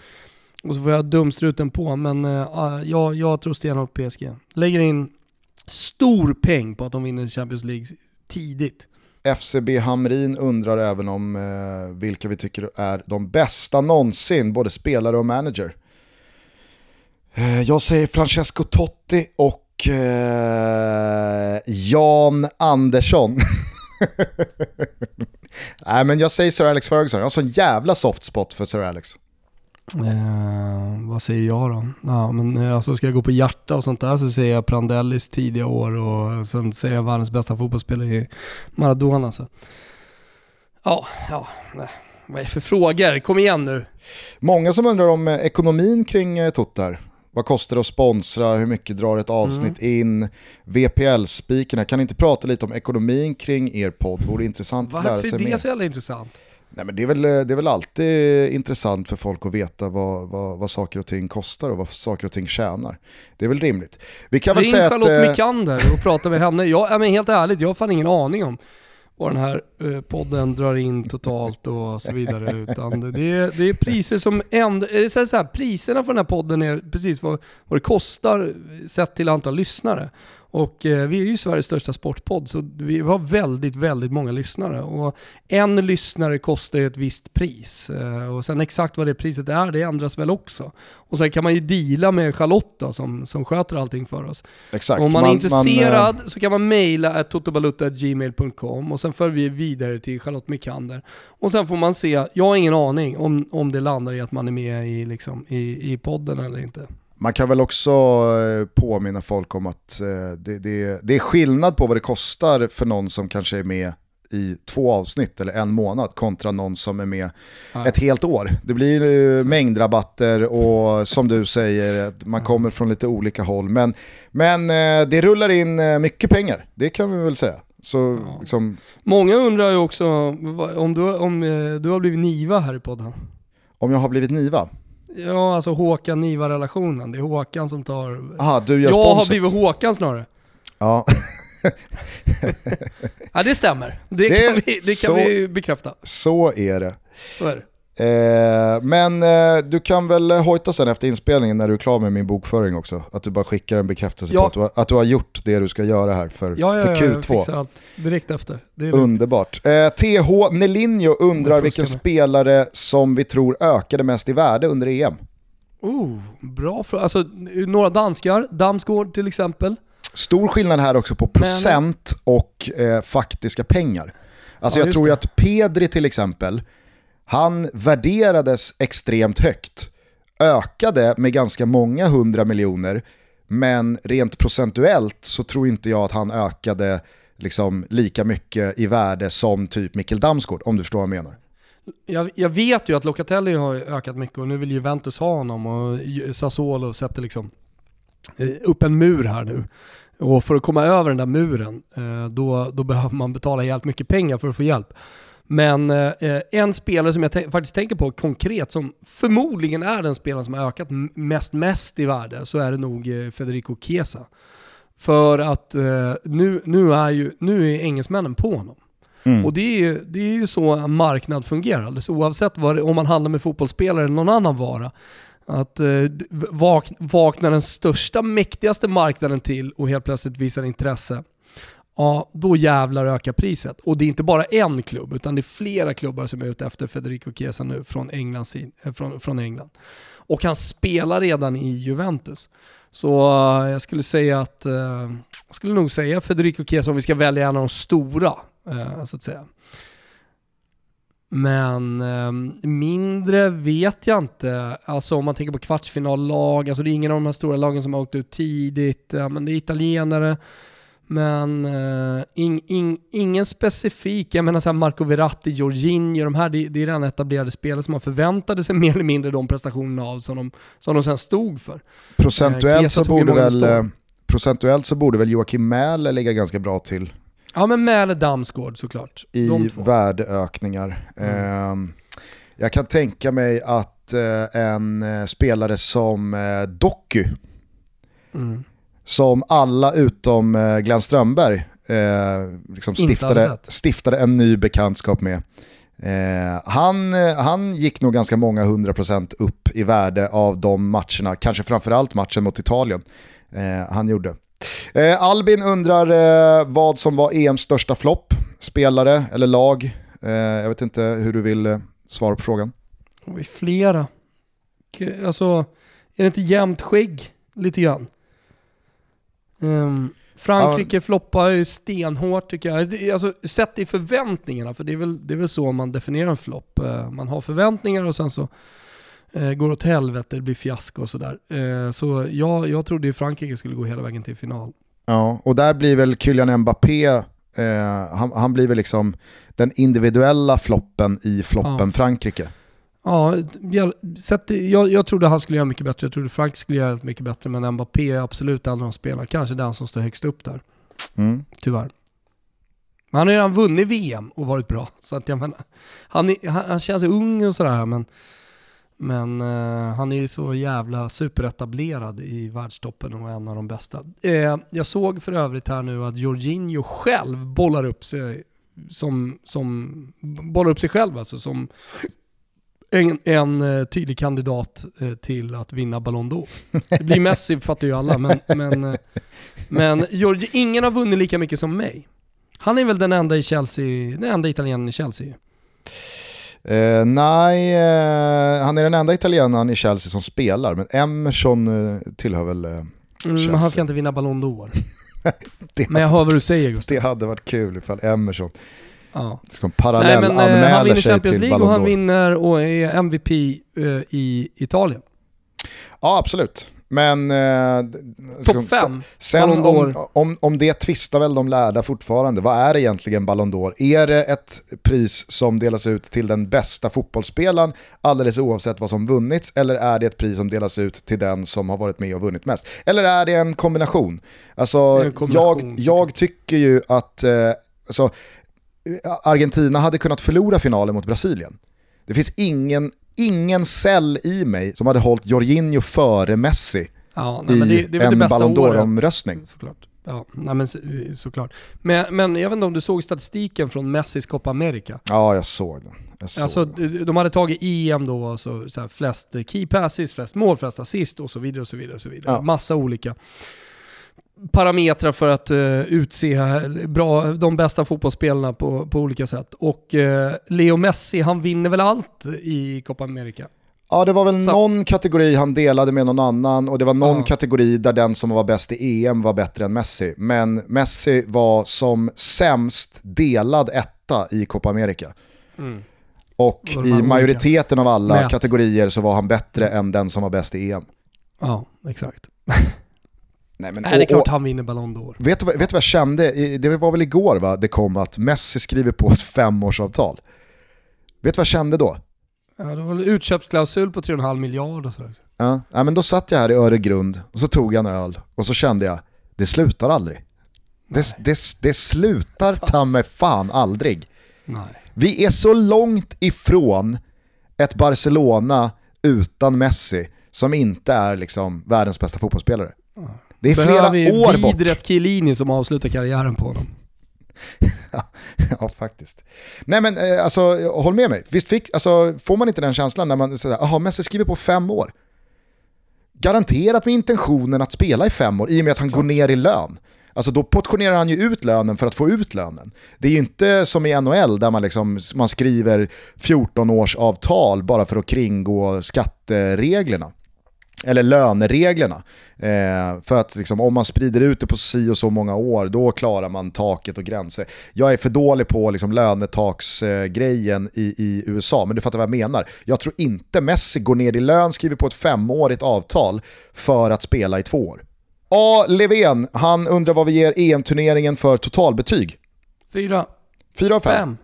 Och så får jag dumstruten på, men uh, jag, jag tror stenhårt PSG. Lägger in stor peng på att de vinner Champions League tidigt. FCB Hamrin undrar även om eh, vilka vi tycker är de bästa någonsin, både spelare och manager. Eh, jag säger Francesco Totti och eh, Jan Andersson. <laughs> Nej men jag säger Sir Alex Ferguson, jag har sån jävla soft spot för Sir Alex. Eh, vad säger jag då? Ja, men eh, alltså ska jag gå på hjärta och sånt där så säger jag Prandellis tidiga år och sen säger jag världens bästa fotbollsspelare i Maradona. Så. Ja, ja, nej. Vad är det för frågor? Kom igen nu. Många som undrar om eh, ekonomin kring eh, Tuttar. Vad kostar det att sponsra? Hur mycket drar ett avsnitt in? VPL-spikerna, kan ni inte prata lite om ekonomin kring er podd? Vore intressant att lära Varför sig är mer. det så jävla intressant? Nej, men det, är väl, det är väl alltid intressant för folk att veta vad, vad, vad saker och ting kostar och vad saker och ting tjänar. Det är väl rimligt. Vi kan väl Ring säga Charlotte att... eh, Mikander och prata med henne. Jag, ja, men helt ärligt, jag har fan ingen aning om vad den här eh, podden drar in totalt och så vidare. <laughs> Utan det, är, det är priser som ändå... Är det så så här, priserna för den här podden är precis vad, vad det kostar sett till antal lyssnare. Och eh, vi är ju Sveriges största sportpodd så vi har väldigt, väldigt många lyssnare. Och en lyssnare kostar ju ett visst pris. Eh, och sen exakt vad det priset är, det ändras väl också. Och sen kan man ju deala med Charlotte då, som, som sköter allting för oss. exakt, Om man, är eh, intresserad så kan man mejla totobalutta.gmail.com och sen för vi vidare till Charlotte Mikander. Och sen får man se, jag har ingen aning om, om det landar i att man är med i, liksom, i, i podden eller inte. Man kan väl också eh, påminna folk om att eh, det, det, det är skillnad på vad det kostar för någon som kanske är med i två avsnitt eller en månad kontra någon som är med Ja. ett helt år. Det blir ju mängdrabatter och som du säger, man kommer från lite olika håll. Men, men eh, det rullar in mycket pengar, det kan vi väl säga. Så Ja. liksom, Många undrar ju också om du, om du har blivit Niva här i podden. om jag har blivit Niva, Ja, alltså Håkan-Niva-relationen. Det är Håkan som tar... aha du gör Jag har blivit Håkan snarare. Ja, <laughs> Ja, det stämmer. Det, Det- kan, vi, det kan så- vi bekräfta. så är det. Så är det. Eh, men eh, du kan väl hojta sen efter inspelningen när du är klar med min bokföring också. Att du bara skickar en bekräftelse Ja. på att du, har, att du har gjort det du ska göra här för, Ja, ja, för ja, jag Q2. fixar allt direkt efter. Det är lugnt. Underbart. Eh, TH Nelinho undrar vilken spelare som vi tror ökade mest i värde under EM. Oh, bra fråga. Alltså, några danskar, Damsgaard till exempel. Stor skillnad här också på procent och eh, faktiska pengar. Alltså Ja, jag tror ju att Pedri till exempel, han värderades extremt högt. Ökade med ganska många hundra miljoner, men rent procentuellt så tror inte jag att han ökade liksom lika mycket i värde som typ Mikkel Damsgaard, om du förstår vad jag menar. Jag, jag vet ju att Locatelli har ökat mycket och nu vill Juventus ha honom och Sassuolo sätter liksom eh, upp en mur här nu. Och för att komma över den där muren, eh, då, då behöver man betala helt mycket pengar för att få hjälp. Men eh, en spelare som jag faktiskt tänker på konkret, som förmodligen är den spelaren som har ökat mest, mest i värde, så är det nog eh, Federico Chiesa. För att eh, nu, nu, är ju, nu är engelsmännen på honom. Mm. Och det är, ju, det är ju så en marknad fungerar, alldeles oavsett vad om man handlar med fotbollsspelare eller någon annan vara. Att eh, vak, vaknar den största, mäktigaste marknaden till och helt plötsligt visar intresse, ja då jävlar ökar priset. Och det är inte bara en klubb, utan det är flera klubbar som är ute efter Federico Chiesa nu från England. Eh, från, från England. Och han spelar redan i Juventus. Så eh, jag skulle säga att, eh, jag skulle nog säga Federico Chiesa om vi ska välja en av de stora, så att säga. Men eh, mindre vet jag inte. Alltså om man tänker på kvartsfinallag, alltså det är ingen av de här stora lagen som har åkt ut tidigt. Eh, men det är italienare. Men eh, in, in, ingen specifik, jag menar så Marco Verratti, Jorginho, de här, det, det är redan etablerade spelare som man förväntade sig mer eller mindre de prestationerna av som de, som de sen stod för. Procentuellt, eh, så, borde väl, eh, procentuellt så borde väl Joakim Mähl ligga ganska bra till Ja men med Damsgård såklart. I värdeökningar. Mm. Eh, jag kan tänka mig att en spelare som Doku, mm. Som alla utom eh, Glenn Strömberg eh, liksom stiftade, stiftade en ny bekantskap med. Eh, han, han gick nog ganska många hundra procent upp i värde av de matcherna, kanske framförallt matchen mot Italien han gjorde. Eh, Albin undrar eh, vad som var EMs största flopp, spelare eller lag. Eh, jag vet inte hur du vill eh, svara på frågan. Det var flera. Alltså, är det inte jämnt skägg lite grann? Um, Frankrike ja. floppar ju stenhårt tycker jag. Alltså, sett i förväntningarna, för det är väl, det är väl så man definierar en flopp. Uh, man har förväntningar och sen så eh, går åt helvete, det blir fiasko och sådär. Eh, så jag, jag trodde ju Frankrike skulle gå hela vägen till final. Ja, och där blir väl Kylian Mbappé, han, han, blir väl liksom den individuella floppen i floppen ja. Frankrike. Ja, sett, jag, jag trodde han skulle göra mycket bättre, jag trodde Frankrike skulle göra mycket bättre, men Mbappé är absolut en av de spelarna, kanske den som står högst upp där. Mm. Tyvärr. Men han har redan vunnit VM och varit bra, <laughs> så att jag menar, han, han, han känns ung och sådär, men men uh, han är ju så jävla superetablerad i världstoppen och en av de bästa. Uh, jag såg för övrigt här nu att Jorginho själv bollar upp sig som, som bollar upp sig själv alltså som en, en uh, tydlig kandidat till att vinna Ballon d'Or. Det blir Messi fattar ju alla, men, <laughs> men, men Jorge, ingen har vunnit lika mycket som mig. Han är väl den enda i Chelsea, den enda italienaren i Chelsea. Eh, nej, eh, han är den enda italienaren i Chelsea som spelar, men Emerson eh, tillhör väl eh, Chelsea. Mm, han ska inte vinna Ballon d'Or. <laughs> men jag hör vad du säger Gustav. Det hade varit kul ifall Emerson ja. liksom parallell Nej, men, eh, Han vinner Champions League och han vinner och är MVP eh, i Italien. Ja, absolut. Men... Eh, Topp fem sen om, om, om det tvistar väl de lärda fortfarande. Vad är egentligen Ballon d'Or? Är det ett pris som delas ut till den bästa fotbollsspelaren alldeles oavsett vad som vunnits? Eller är det ett pris som delas ut till den som har varit med och vunnit mest? Eller är det en kombination? Alltså, en kombination. Jag, jag tycker ju att eh, alltså, Argentina hade kunnat förlora finalen mot Brasilien. Det finns ingen ingen cell i mig som hade hållit Jorginho före Messi ja, nej, i det, det en Ballon d'Or-omröstning. Såklart. Ja, nej, men såklart. Men, men jag vet inte om du såg statistiken från Messis Copa America? Ja, jag såg den. Jag såg alltså, den. De hade tagit EM då, alltså, så här, flest key passes, flest mål, flest assist och så vidare. och så vidare, och så vidare. Ja. Massa olika parametrar för att uh, utse bra, de bästa fotbollsspelarna på, på olika sätt. Och uh, Leo Messi, han vinner väl allt i Copa America? Ja, det var väl Så. någon kategori han delade med någon annan och det var någon ja. kategori där den som var bäst i EM var bättre än Messi. Men Messi var som sämst delad etta i Copa America. Mm. Och i majoriteten av alla Mät. kategorier så var han bättre än den som var bäst i EM. Ja, exakt. <laughs> Nej, men, Nej, det är klart han vinner Ballon d'Or. Vet du, vet du vad jag kände? Det var väl igår va? det kom att Messi skriver på ett femårsavtal. Vet du vad jag kände då? Ja, det var en utköpsklausul på 3,5 miljarder. Ja, ja, men då satt jag här i Öregrund och så tog jag en öl och så kände jag, det slutar aldrig. Det, det, det slutar ta mig fan aldrig. Nej. Vi är så långt ifrån ett Barcelona utan Messi som inte är liksom världens bästa fotbollsspelare. Det är flera Behöver år bort. vidret Chiellini som avslutar karriären på honom. <laughs> ja, faktiskt. Nej men eh, alltså, håll med mig. Visst fick, alltså, får man inte den känslan när man säger jaha, Messi skriver på fem år. Garanterat med intentionen att spela i fem år i och med att han går ner i lön. Alltså då portionerar han ju ut lönen för att få ut lönen. Det är ju inte som i NHL där man, liksom, man skriver 14 års avtal bara för att kringgå skattereglerna eller lönereglerna. Eh, för att liksom, om man sprider ut det på si och så många år, då klarar man taket och gränser. Jag är för dålig på liksom, lönetaksgrejen eh, i, i USA, men du fattar vad jag menar. Jag tror inte Messi går ner i lön, skriver på ett femårigt avtal för att spela i två år. A. Levén, han undrar vad vi ger EM-turneringen för totalbetyg. Fyra. Fyra av fem? Fem.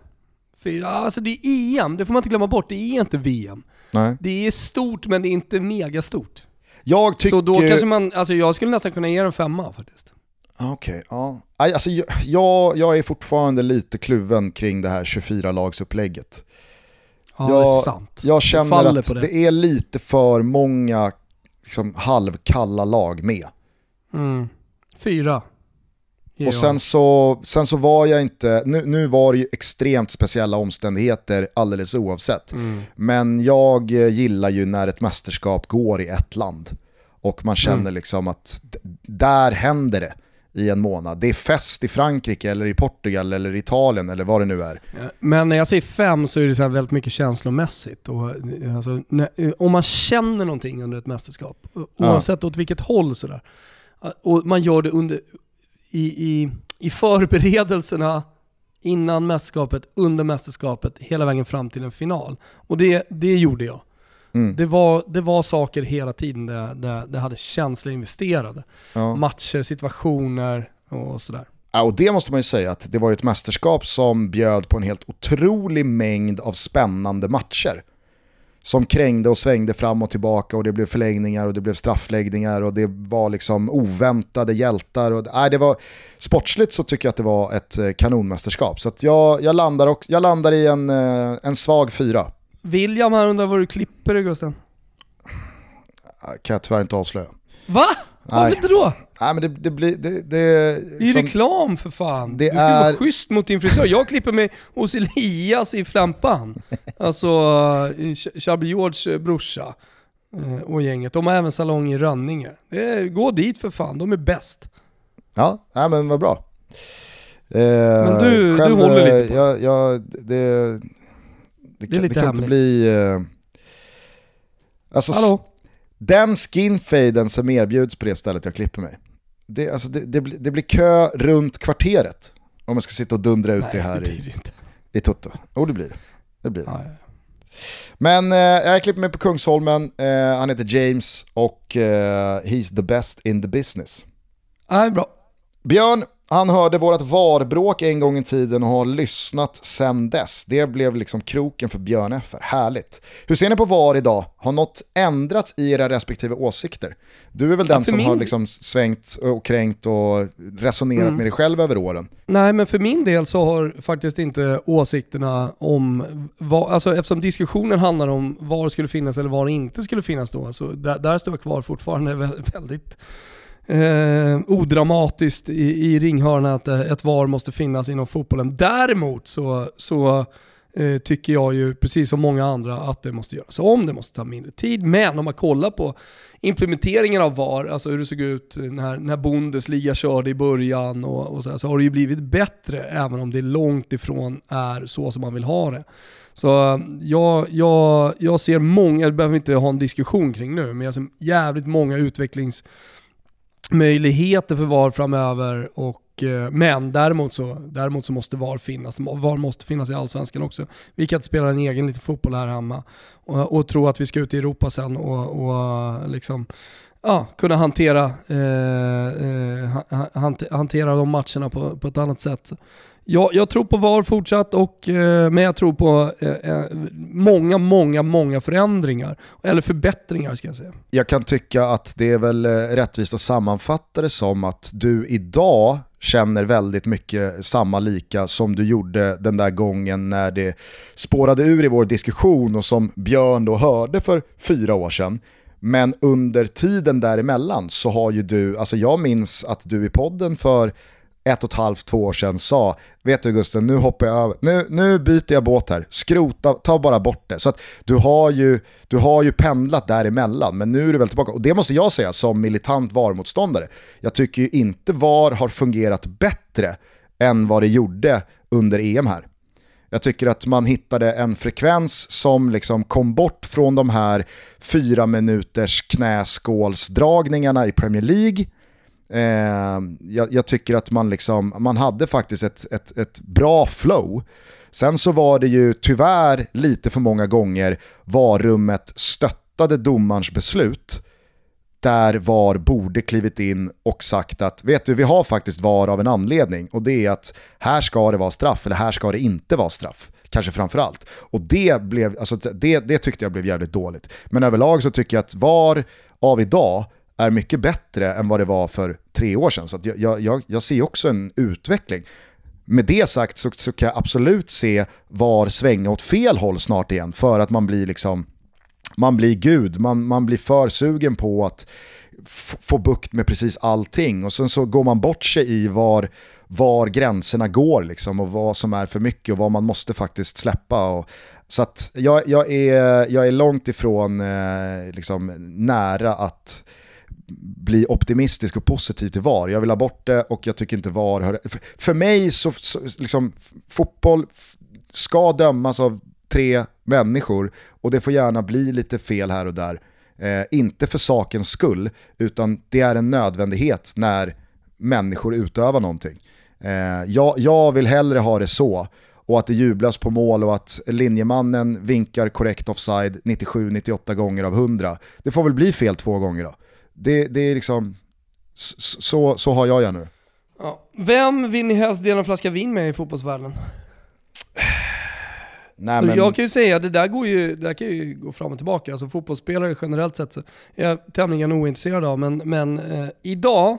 Fyra. Alltså det är EM, det får man inte glömma bort. Det är inte VM. Nej. Det är stort men det är inte megastort. Jag tycker... Så då kanske man, alltså jag skulle nästan kunna ge en femma faktiskt. Okej, ja. Aj, Alltså, jag- jag, är fortfarande lite kluven kring det här 24-lagsupplägget. Ja, Jag- det är sant. Jag känner att det. det. är lite för många liksom, halvkalla lag med. Mm. Fyra. Och sen så, sen så var jag inte, nu, nu var det ju extremt speciella omständigheter alldeles oavsett. Mm. Men jag eh, gillar ju när ett mästerskap går i ett land. Och man känner Mm. liksom att där händer det i en månad. Det är fest i Frankrike eller i Portugal eller Italien eller vad det nu är. Men när jag säger fem så är det så väldigt mycket känslomässigt. Och, eh, alltså, när, eh, om man känner någonting under ett mästerskap, Ja. oavsett åt vilket håll sådär, eh, och man gör det under, i, i, i förberedelserna innan mästerskapet, under mästerskapet, hela vägen fram till en final. Och det, det gjorde jag. Mm. Det var, det var saker hela tiden där, där det hade känslor investerade. Ja. Matcher, situationer och sådär. Ja, och det måste man ju säga att det var ju ett mästerskap som bjöd på en helt otrolig mängd av spännande matcher. Som krängde och svängde fram och tillbaka och det blev förlängningar och det blev straffläggningar och det var liksom oväntade hjältar. Och, nej, det var, sportsligt så tycker jag att det var ett eh, kanonmästerskap. Så jag, jag, landar och, jag landar i en, eh, en svag fyra. William här undrar vad du klipper det Gusten? Ja, Kan jag tyvärr inte avslöja. Va? Varför inte då? Nej men det, det blir... Det, det, är ju liksom- reklam för fan. Det du ska är- vara schysst mot din frisör. Jag klipper mig hos Elias i Flämpan. <laughs> Alltså eh, Ch- Charbel Georges eh, brorsa eh, och gänget. De har även salong i Rönninge. Det är, gå dit för fan, de är bäst. Ja, nej, men vad bra. Eh, Men du- du håller lite på. Jag, jag, det, det, Det kan, det kan inte hemligt. bli... Eh, alltså, Hallå? Den skinfaden som erbjuds på det stället jag klipper mig. Det, alltså, det, det, blir, det blir kö runt kvarteret. Om man ska sitta och dundra ut det här blir i, det inte. i Toto. Jo det blir det. det, blir det. Ja, ja. Men eh, jag klipper mig på Kungsholmen, eh, han heter James och eh, he's the best in the business. Nej, bra. Björn, han hörde vårt varbråk en gång i tiden och har lyssnat sen dess. Det blev liksom kroken för Björn F. Härligt. Hur ser ni på VAR idag? Har något ändrats i era respektive åsikter? Du är väl den Ja, som min- har liksom svängt och kränkt och resonerat Mm. med dig själv över åren. Nej men för min del så har faktiskt inte åsikterna om, vad, alltså eftersom diskussionen handlar om var skulle finnas eller var inte skulle finnas då, så där, där står jag kvar fortfarande <laughs> vä- väldigt eh, odramatiskt i, i ringhörnan att eh, ett VAR måste finnas inom fotbollen. Däremot så, så eh, tycker jag ju, precis som många andra, att det måste göras om, det måste ta mindre tid. Men om man kollar på implementeringen av VAR, alltså hur det såg ut när, när Bundesliga körde i början och, och så, där, så har det ju blivit bättre, även om det långt ifrån är så som man vill ha det. Så jag, jag, jag ser många, det behöver vi inte ha en diskussion kring nu, men jag ser jävligt många utvecklings möjligheter för VAR framöver. Och, eh, men däremot så, däremot så måste VAR finnas. VAR måste finnas i Allsvenskan också. Vi kan inte spela en egen liten fotboll här hemma och, och tro att vi ska ut i Europa sen och, och eh, liksom, ja, kunna hantera, eh, eh hantera de matcherna på, på ett annat sätt. Jag, jag tror på VAR fortsatt, och, eh, men jag tror på eh, eh, många, många, många förändringar. Eller förbättringar ska jag säga. Jag kan tycka att det är väl eh, rättvist att sammanfatta det som att du idag känner väldigt mycket samma lika som du gjorde den där gången när det spårade ur i vår diskussion och som Björn då hörde för fyra år sedan. Men under tiden däremellan så har ju du, alltså jag minns att du i podden för ett och ett halvt, två år sedan sa, vet du Gusten, nu hoppar jag över, nu, nu byter jag båt här, skrota, ta bara bort det. Så att du har ju, du har ju pendlat däremellan, men nu är du väl tillbaka. Och det måste jag säga som militant VAR-motståndare. Jag tycker ju inte VAR har fungerat bättre än vad det gjorde under EM här. Jag tycker att man hittade en frekvens som liksom kom bort från de här fyra minuters knäskålsdragningarna i Premier League Eh, jag, jag, tycker att man, liksom, man hade faktiskt ett, ett, ett bra flow. Sen så var det ju tyvärr lite för många gånger varummet stöttade domarens beslut där VAR borde klivit in och sagt att vet du, vi har faktiskt VAR av en anledning och det är att här ska det vara straff eller här ska det inte vara straff. Kanske framförallt. Och det, blev, alltså det, det tyckte jag blev jävligt dåligt. Men överlag så tycker jag att VAR av idag är mycket bättre än vad det var för tre år sedan. Så jag, jag, jag ser också en utveckling. Med det sagt så, så, kan jag absolut se var svänga åt fel håll snart igen för att man blir liksom man blir gud, man, man blir för sugen på att få bukt med precis allting och sen så går man bort sig i var, var gränserna går liksom och vad som är för mycket och vad man måste faktiskt släppa. Och, så att jag, jag, är, jag är långt ifrån eh, liksom, nära att bli optimistisk och positiv till VAR. Jag vill ha bort det och jag tycker inte VAR hör... För mig så, så liksom, fotboll ska dömas av tre människor och det får gärna bli lite fel här och där. Eh, inte för sakens skull, utan det är en nödvändighet när människor utövar någonting. Eh, jag, jag vill hellre ha det så och att det jublas på mål och att linjemannen vinkar korrekt offside 97-98 gånger av 100. Det får väl bli fel två gånger då. Det, det är liksom, så, så har jag det. Ja. Vem vill ni helst dela en flaska vin med i fotbollsvärlden? <sighs> Nej, men... Jag kan ju säga, det där, går ju, det där kan ju gå fram och tillbaka. Alltså fotbollsspelare generellt sett så är jag tämligen ointresserad av. Men, men eh, idag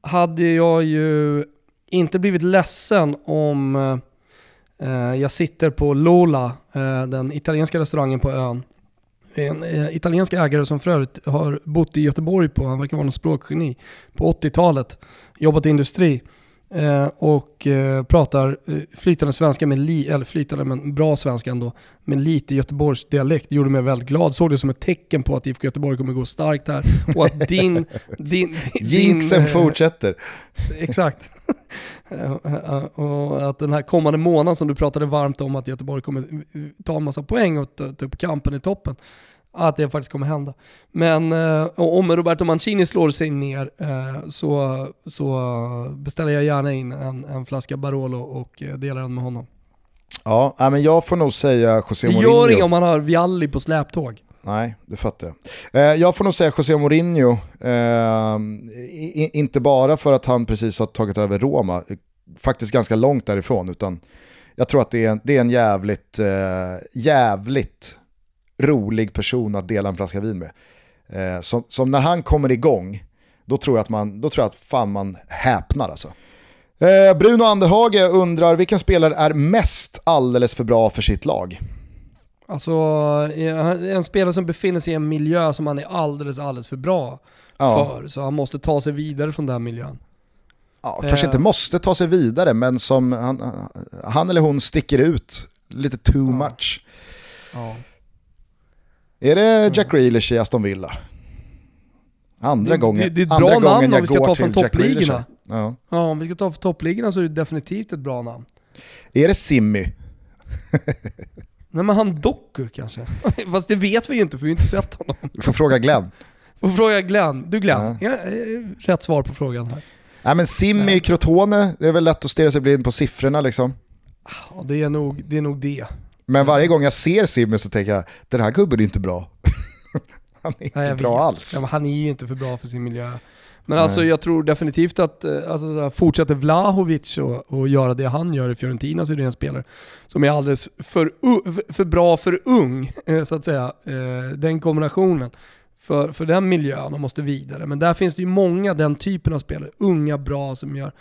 hade jag ju inte blivit ledsen om eh, jag sitter på Lola, eh, den italienska restaurangen på ön, en eh, italiensk ägare som för övrigt har bott i Göteborg på, han verkar vara någon språkgeni, på 80-talet, jobbat i industri. Eh, och eh, pratar eh, flytande svenska, med li, eller flytande men bra svenska ändå, med lite Göteborgs dialekt. Det gjorde mig väldigt glad. Såg det som ett tecken på att IFK Göteborg kommer gå starkt här. Och att <laughs> din... din, din Jinxen din, fortsätter. Exakt. <laughs> och att den här kommande månaden som du pratade varmt om att Göteborg kommer ta en massa poäng och ta upp kampen i toppen att det faktiskt kommer hända. Men eh, om Roberto Mancini slår sig ner eh, så, så beställer jag gärna in en, en flaska Barolo och eh, delar den med honom. Ja, men jag får nog säga José Mourinho. Det gör inget om man har Vialli på släptåg. Nej, det fattar jag. Eh, jag får nog säga José Mourinho, eh, inte bara för att han precis har tagit över Roma, faktiskt ganska långt därifrån, utan jag tror att det är en, det är en jävligt, jävligt rolig person att dela en flaska vin med. Eh, som, som, när han kommer igång, då tror jag att man, då tror jag att fan man häpnar alltså. Eh, Bruno Anderhage undrar vilken spelare är mest alldeles för bra för sitt lag? Alltså en spelare som befinner sig i en miljö som han är alldeles, alldeles för bra ja. för. Så han måste ta sig vidare från den miljön. Ja, kanske inte måste ta sig vidare, men som han, han eller hon sticker ut lite too ja. much. Ja. Är det Jack Grealish i Aston Villa? Andra det, gången, det, det är ett bra namn om vi ska ta från toppligorna. Ja. ja, om vi ska ta från toppligorna så är det definitivt ett bra namn. Är det Simmy? <laughs> Nej men han Doku kanske. <laughs> Fast det vet vi ju inte för vi har inte sett honom. Du får fråga Glenn. <laughs> Får fråga Glenn. Du Glenn, ja. rätt svar på frågan här. Nej men Simmy i Crotone, det är väl lätt att stirra sig blind på siffrorna liksom. Ja, det är nog det. Är nog det. Men varje gång jag ser Simmy så tänker jag, den här gubben är inte bra. <laughs> han är inte Nej, bra vet. alls. Ja, han är ju inte för bra för sin miljö. Men alltså jag tror definitivt att eh, alltså, fortsätter Vlahovic och, och göra det han gör i Fiorentina så är det en spelare som är alldeles för, för bra för ung, <laughs> eh, så att säga. Eh, Den kombinationen. För, för den miljön och måste vidare. Men där finns det ju många den typen av spelare. Unga, bra som gör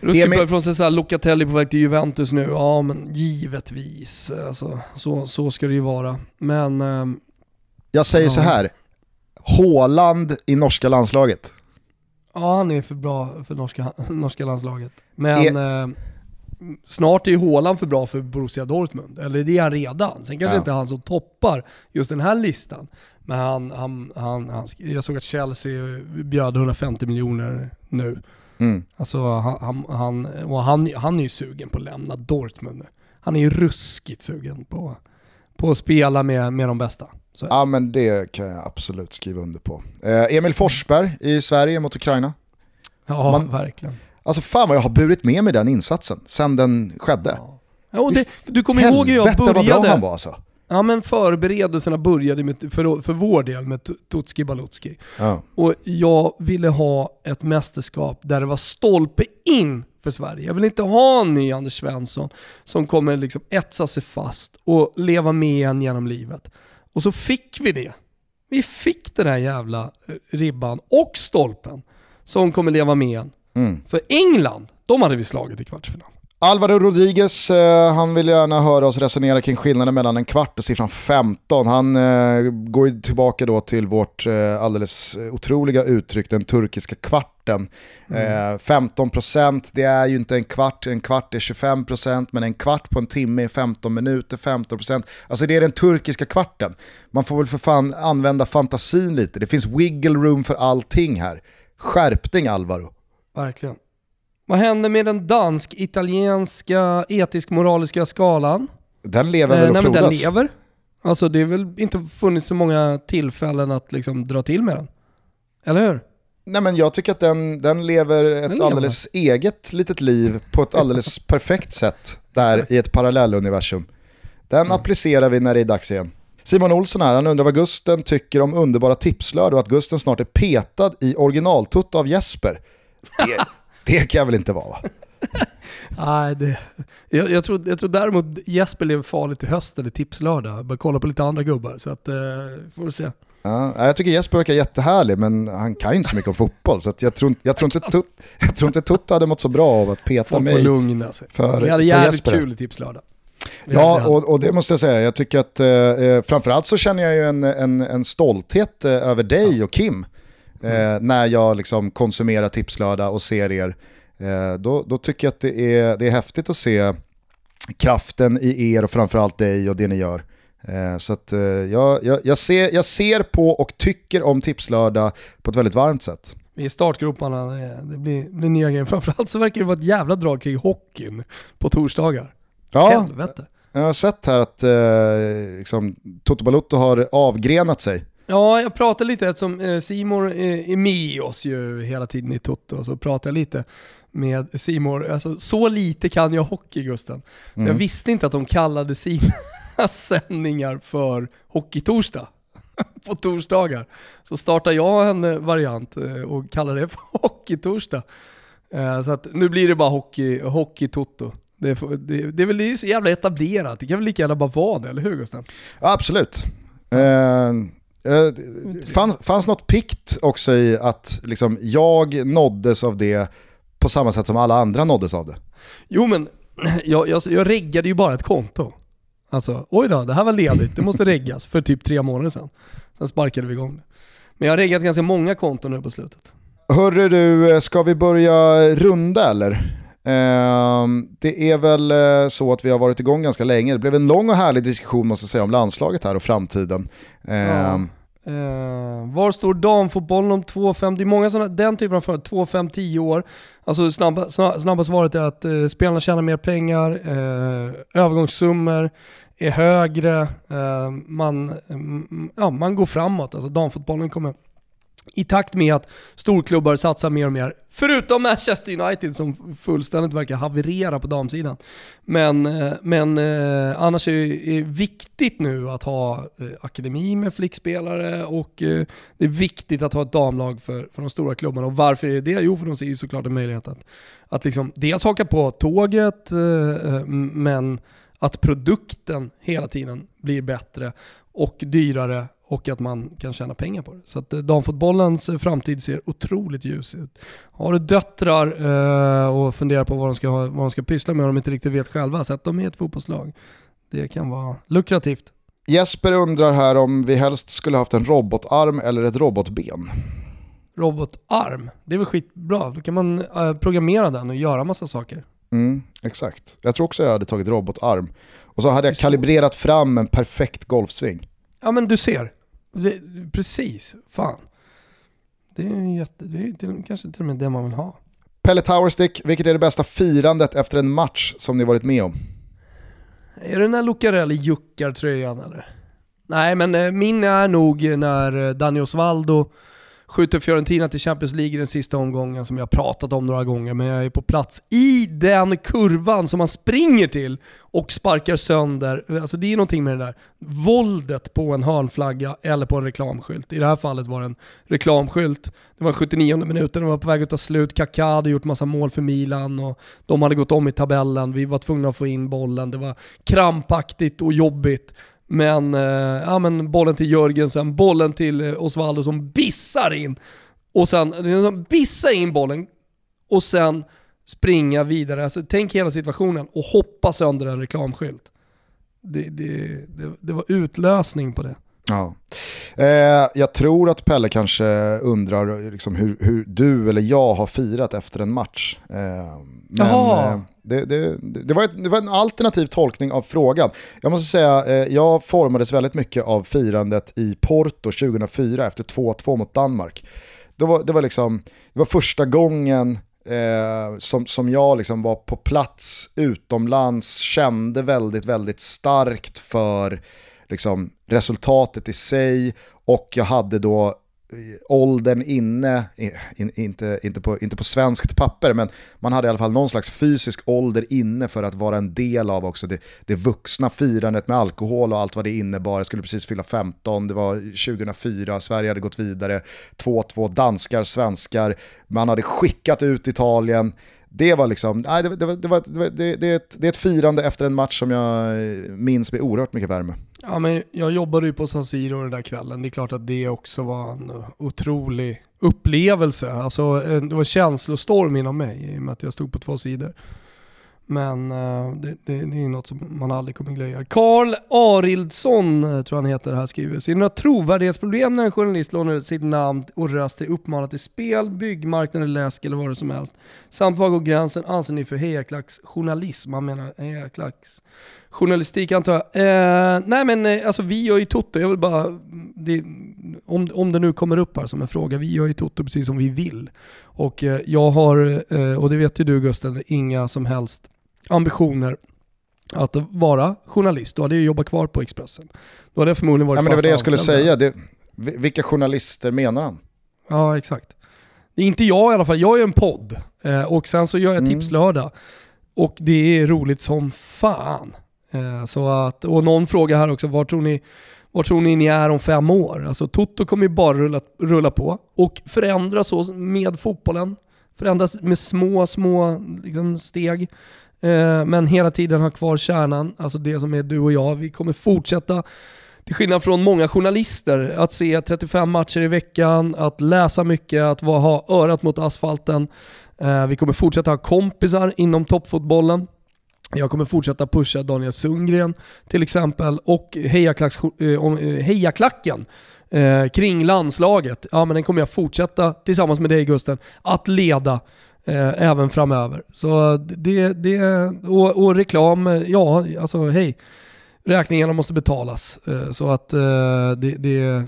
Ruskigt bra ifrån sig såhär, Locatelli på väg till Juventus nu, ja men givetvis. Alltså, så, så ska det ju vara. Men ehm, Jag säger Ja. så här. Haaland i norska landslaget. Ja, han är för bra för norska, <laughs> norska landslaget. Men eh, snart är ju Haaland för bra för Borussia Dortmund. Eller det är han redan. Sen kanske Ja. inte han som toppar just den här listan. Men han, han, han, han, jag såg att Chelsea bjöd 150 miljoner nu. Mm. Alltså han, han, och han, han är ju sugen på att lämna Dortmund nu. Han är ju ruskigt sugen på, på att spela med, med de bästa. Så, Ja men det kan jag absolut skriva under på. Eh, Emil Forsberg i Sverige mot Ukraina. ja, man- verkligen. Alltså fan vad jag har burit med mig den insatsen sen den skedde. Ja. Ja, det, du kommer ihåg hur jag Helvete vad bra började? han var alltså. Ja men förberedelserna började med, för, för vår del med Tu- Tutski Balutski. Ja. Och jag ville ha ett mästerskap där det var stolpe in för Sverige. Jag vill inte ha en ny Anders Svensson som kommer liksom etsa sig fast och leva med en genom livet. Och så fick vi det. Vi fick den här jävla eh, ribban och stolpen som kommer leva med en. Mm. För England, de hade vi slagit i kvartsfinal. Alvaro Rodriguez, eh, han vill gärna höra oss resonera kring skillnaden mellan en kvart och siffran 15. Han eh, går ju tillbaka då till vårt eh, alldeles otroliga uttryck, den turkiska kvarten. Eh, 15% det är ju inte en kvart, en kvart är 25% men en kvart på en timme är 15 minuter, 15%. Alltså det är den turkiska kvarten. Man får väl för fan använda fantasin lite, det finns wiggle room för allting här. Skärpning Alvaro. Verkligen. Vad hände med den dansk-italienska etisk-moraliska skalan? Den lever väl Eh, och nej men den lever. Alltså det är väl inte funnits så många tillfällen att liksom dra till med den. Eller hur? Nej men jag tycker att den, den lever ett lever. alldeles eget litet liv på ett alldeles <laughs> perfekt sätt där i ett parallelluniversum. Den applicerar vi när det är dags igen. Simon Olsson här, han undrar vad Gusten tycker om underbara tipslörd och att Gusten snart är petad i originaltutt av Jesper. Det, det kan jag väl inte vara va? <laughs> Nej, det, jag, jag, tror, jag tror däremot Jesper lever farligt i hösten i tipslördag. Bara kolla på lite andra gubbar. Så att, eh, får se. Ja, jag tycker Jesper verkar jättehärlig men han kan ju inte så mycket om fotboll så att jag, tror, jag, tror inte Tut, jag tror inte Tutto hade mått så bra av att peta Folk mig. lugna sig. för- Vi hade jävligt Jesper. kul i tipslördag. Ja, och, och det måste jag säga. Jag tycker att eh, eh, framförallt så känner jag ju en, en, en stolthet eh, över dig och Kim. Eh, när jag liksom konsumerar Tipslördag och ser er. Eh, då, då tycker jag att det är, det är häftigt att se kraften i er och framförallt dig och det ni gör. Eh, så att eh, jag, jag, jag, ser, jag ser på och tycker om Tipslördag på ett väldigt varmt sätt. Vi är startgroparna, det- det blir, blir nya grejer. Framförallt så verkar det vara ett jävla drag kring hockeyn på torsdagar. Ja, Helvete. jag har sett här att eh, liksom, Toto Balotto har avgrenat sig. Ja, jag pratar lite eftersom eh, Simor eh, är med oss ju hela tiden i Toto, så pratar jag lite med Simor. Alltså, så lite kan jag hockey Gusten. Så Mm. jag visste inte att de kallade sina <laughs> sändningar för Hockeytorsdag <laughs> på torsdagar. Så startar jag en eh, variant eh, och kallar det för <laughs> Hockeytorsdag. Så att nu blir det bara hockey, hockey Toto. Det, är- det, det är väl det är så jävla etablerat, det kan väl lika gärna bara vara det, eller hur Gusten? Ja, absolut. Eh, eh, fanns, fanns något pikt också i att liksom, jag nåddes av det på samma sätt som alla andra nåddes av det? Jo men, <clears throat> jag, jag, jag reggade ju bara ett konto. Alltså, oj då, det här var ledigt, det måste reggas för typ tre månader sedan. Sen sparkade vi igång det. Men jag har reggat ganska många konton nu på slutet. Hörru du, eh, ska vi börja runda eller? Ehm, det är väl eh, så att vi har varit igång ganska länge. Det blev en lång och härlig diskussion måste jag säga om landslaget här och framtiden. Ehm, ja. Eh, var står damfotbollen om 2-5? Det är många sådana, den typen av frågor. 2-5-10 år. Alltså snabba, snabba, snabba svaret är att eh, spelarna tjänar mer pengar, eh, övergångssummor är högre, eh, man, mm, ja, man går framåt. Alltså damfotbollen kommer i takt med att storklubbar satsar mer och mer, förutom Manchester United som fullständigt verkar haverera på damsidan. Men, eh, men eh, annars är det viktigt nu att ha eh, akademi med flickspelare och det är viktigt att ha ett damlag för, för de stora klubbarna. Och varför är det det? Jo, för de ser ju såklart en möjlighet att, att liksom dels haka på tåget, men att produkten hela tiden blir bättre och dyrare och att man kan tjäna pengar på det. Så att eh, damfotbollens eh, framtid ser otroligt ljus ut. Har du döttrar eh, och funderar på vad de, ska ha, vad de ska pyssla med och de inte riktigt vet själva, sätt dem i ett fotbollslag. Det kan vara lukrativt. Jesper undrar här om vi helst skulle haft en robotarm eller ett robotben. Robotarm, det är väl skitbra. Då kan man programmera den och göra massa saker. Mm, exakt. Jag tror också jag hade tagit robotarm. Och så hade jag kalibrerat fram en perfekt golfsving. Ja men du ser. Det, precis, fan. Det är, jätte, det är till, kanske till och med det man vill ha. Pelle Towerstick, vilket är det bästa firandet efter en match som ni varit med om? Är det när Lucarelli juckar tröjan eller? Nej men eh, min är nog när eh, Dani Osvaldo skjuter Fiorentina till Champions League i den sista omgången som jag pratat om några gånger, men jag är på plats i den kurvan som man springer till och sparkar sönder. Alltså det är någonting med det där våldet på en hörnflagga eller på en reklamskylt. I det här fallet var det en reklamskylt. Det var 79 minuten, de var på väg att ta slut. Kaká hade gjort massa mål för Milan och de hade gått om i tabellen. Vi var tvungna att få in bollen. Det var krampaktigt och jobbigt. Men, eh, ja, men bollen till Jörgensen, bollen till eh, Osvaldo som bissar in. Och sen liksom, bissa in bollen och sen springa vidare. Alltså, tänk hela situationen och hoppa sönder en reklamskylt. Det, det, det, det var utlösning på det. Ja. Eh, jag tror att Pelle kanske undrar liksom hur, hur, du eller jag har firat efter en match. Eh, men, eh, det, det, det, var ett, det var en alternativ tolkning av frågan. Jag måste säga, eh, jag formades väldigt mycket av firandet i Porto 2004 efter 2-2 mot Danmark. Det var, det var, liksom, det var första gången eh, som, som jag liksom var på plats utomlands, kände väldigt, väldigt starkt för liksom, resultatet i sig och jag hade då åldern inne, in, inte, inte, på, inte på svenskt papper, men man hade i alla fall någon slags fysisk ålder inne för att vara en del av också det, det vuxna firandet med alkohol och allt vad det innebar. Jag skulle precis fylla 15, det var 2004, Sverige hade gått vidare, 2-2, danskar, svenskar, man hade skickat ut Italien, det var liksom, nej, det, det, det, var, det, det, är ett, det är ett firande efter en match som jag minns med oerhört mycket värme. Ja, men jag jobbade ju på San Siro den där kvällen. Det är klart att det också var en otrolig upplevelse. Alltså, det var känslostorm inom mig i och med att jag stod på två sidor. Men eh, det, det, det, är något som man aldrig kommer glömma. Karl Arildsson, eh, tror han heter, här skriver. Ser några trovärdighetsproblem när en journalist lånar ut sitt namn och röst till uppmanat till spel, byggmarknad, läsk eller vad det som helst? Samt var går gränsen anser ni för hejaklacksjournalism? Han menar hejaklacksjournalistik antar jag. Eh, nej men eh, alltså vi gör ju Toto, jag vill bara, det, om, om det nu kommer upp här som en fråga, vi gör ju Toto precis som vi vill. Och eh, jag har, eh, och det vet ju du Gusten, inga som helst ambitioner att vara journalist. Då hade jag jobbat kvar på Expressen. Då hade jag förmodligen varit ja, men Det var det jag skulle säga. Det, vilka journalister menar han? Ja, exakt. Det är inte jag i alla fall. Jag är en podd eh, och sen så gör jag mm. Tipslördag. Och det är roligt som fan. Eh, så att, och någon fråga här också, var tror ni var tror ni ni är om fem år? Alltså Toto kommer ju bara rulla, rulla på och förändras så med fotbollen. Förändras med små, små liksom, steg. Eh, men hela tiden ha kvar kärnan, alltså det som är du och jag. Vi kommer fortsätta, till skillnad från många journalister, att se 35 matcher i veckan, att läsa mycket, att ha örat mot asfalten. Eh, vi kommer fortsätta ha kompisar inom toppfotbollen. Jag kommer fortsätta pusha Daniel Sundgren till exempel och eh, hejaklacken kring landslaget. Ja, men den kommer jag fortsätta tillsammans med dig Gusten att leda eh, även framöver. Så det, det och, och reklam, ja alltså hej. Räkningarna måste betalas. Eh, så att eh, det,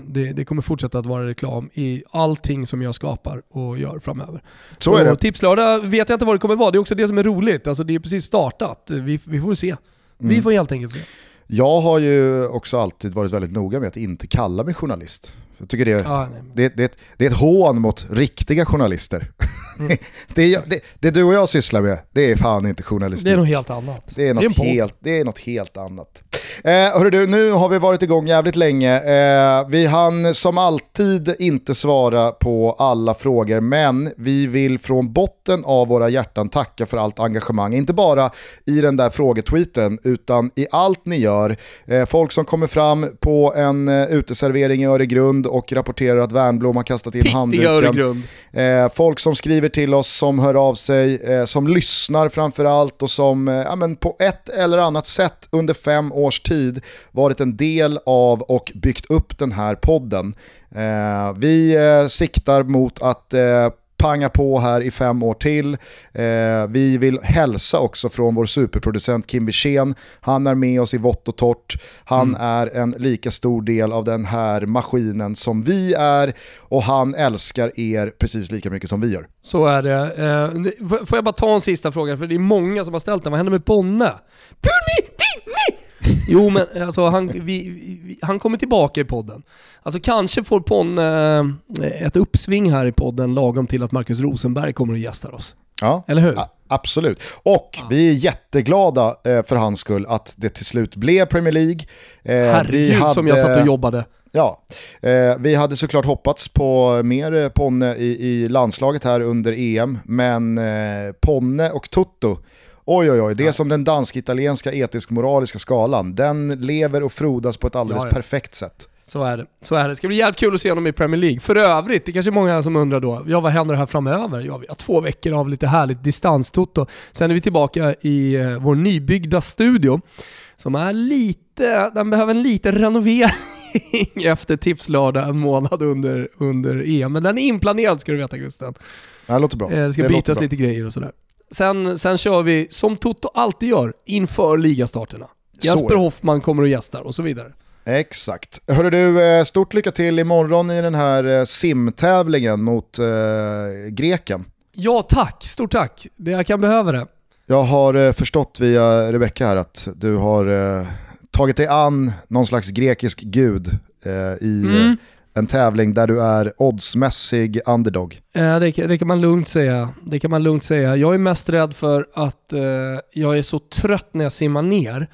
det, det, kommer fortsätta att vara reklam i allting som jag skapar och gör framöver. Så är det. Och tipslördag vet jag inte vad det kommer vara. Det är också det som är roligt. Alltså det är precis startat. Vi, vi får se. Vi mm. får helt enkelt se. Jag har ju också alltid varit väldigt noga med att inte kalla mig journalist. Jag tycker det, nej. det, det, det är ett hån mot riktiga journalister. Mm. <laughs> det, är, det, det du och jag sysslar med, det är fan inte journalistik. Det är något helt annat. Det är något, podd. helt, det är något helt annat. Eh, hörru du, nu har vi varit igång jävligt länge. Eh, vi hann som alltid inte svara på alla frågor, men vi vill från botten av våra hjärtan tacka för allt engagemang. Inte bara i den där frågetweeten, utan i allt ni gör. Eh, folk som kommer fram på en eh, uteservering i Öregrund och rapporterar att Värnblom har kastat in handduken. Eh, folk som skriver till oss, som hör av sig, eh, som lyssnar framförallt och som eh, ja, men på ett eller annat sätt under fem års tid varit en del av och byggt upp den här podden. Eh, vi eh, siktar mot att eh, panga på här i fem år till. Eh, vi vill hälsa också från vår superproducent Kim Wirsén. Han är med oss i vått och torrt. Han är en lika stor del av den här maskinen som vi är och han älskar er precis lika mycket som vi gör. Så är det. Eh, får jag bara ta en sista fråga? För det är många som har ställt den. Vad händer med Bonne? Puni! Vinni! <laughs> Jo men alltså han, vi, vi, han kommer tillbaka i podden. Alltså kanske får Ponne eh, ett uppsving här i podden lagom till att Marcus Rosenberg kommer och gästar oss. Ja. Eller hur? A- absolut. Och vi är jätteglada eh, för hans skull att det till slut blev Premier League. Eh, Herregud som jag satt och jobbade. Ja, eh, vi hade såklart hoppats på mer eh, Ponne i, i landslaget här under EM, men eh, Ponne och Tutto, oj oj oj, det är som den dansk-italienska etisk-moraliska skalan, den lever och frodas på ett alldeles Ja, ja. perfekt sätt. Så är det. Så är det. Det ska bli jävligt kul att se honom i Premier League. För övrigt, det är kanske är många som undrar då, ja vad händer här framöver? Ja, vi har två veckor av lite härligt distanstoto. Sen är vi tillbaka i eh, vår nybyggda studio som är lite, den behöver en liten renovering <laughs> efter tipslördag en månad under, under EM. Men den är inplanerad ska du veta Gusten. Det låter bra. Eh, Det ska Det bytas lite grejer och sådär. Sen, sen kör vi, som Toto alltid gör, inför ligastarterna. Jesper. Hoffman kommer och gästar och så vidare. Exakt. Hörru du, eh, stort lycka till imorgon i den här eh, simtävlingen mot eh, greken. Ja tack, stort tack. Det jag kan behöva det. Jag har eh, förstått via Rebecca här att du har eh, tagit dig an någon slags grekisk gud eh, i Mm en tävling där du är oddsmässig underdog. Eh, Det, kan- det kan man lugnt säga. Det kan man lugnt säga. Jag är mest rädd för att eh, jag är så trött när jag simmar ner.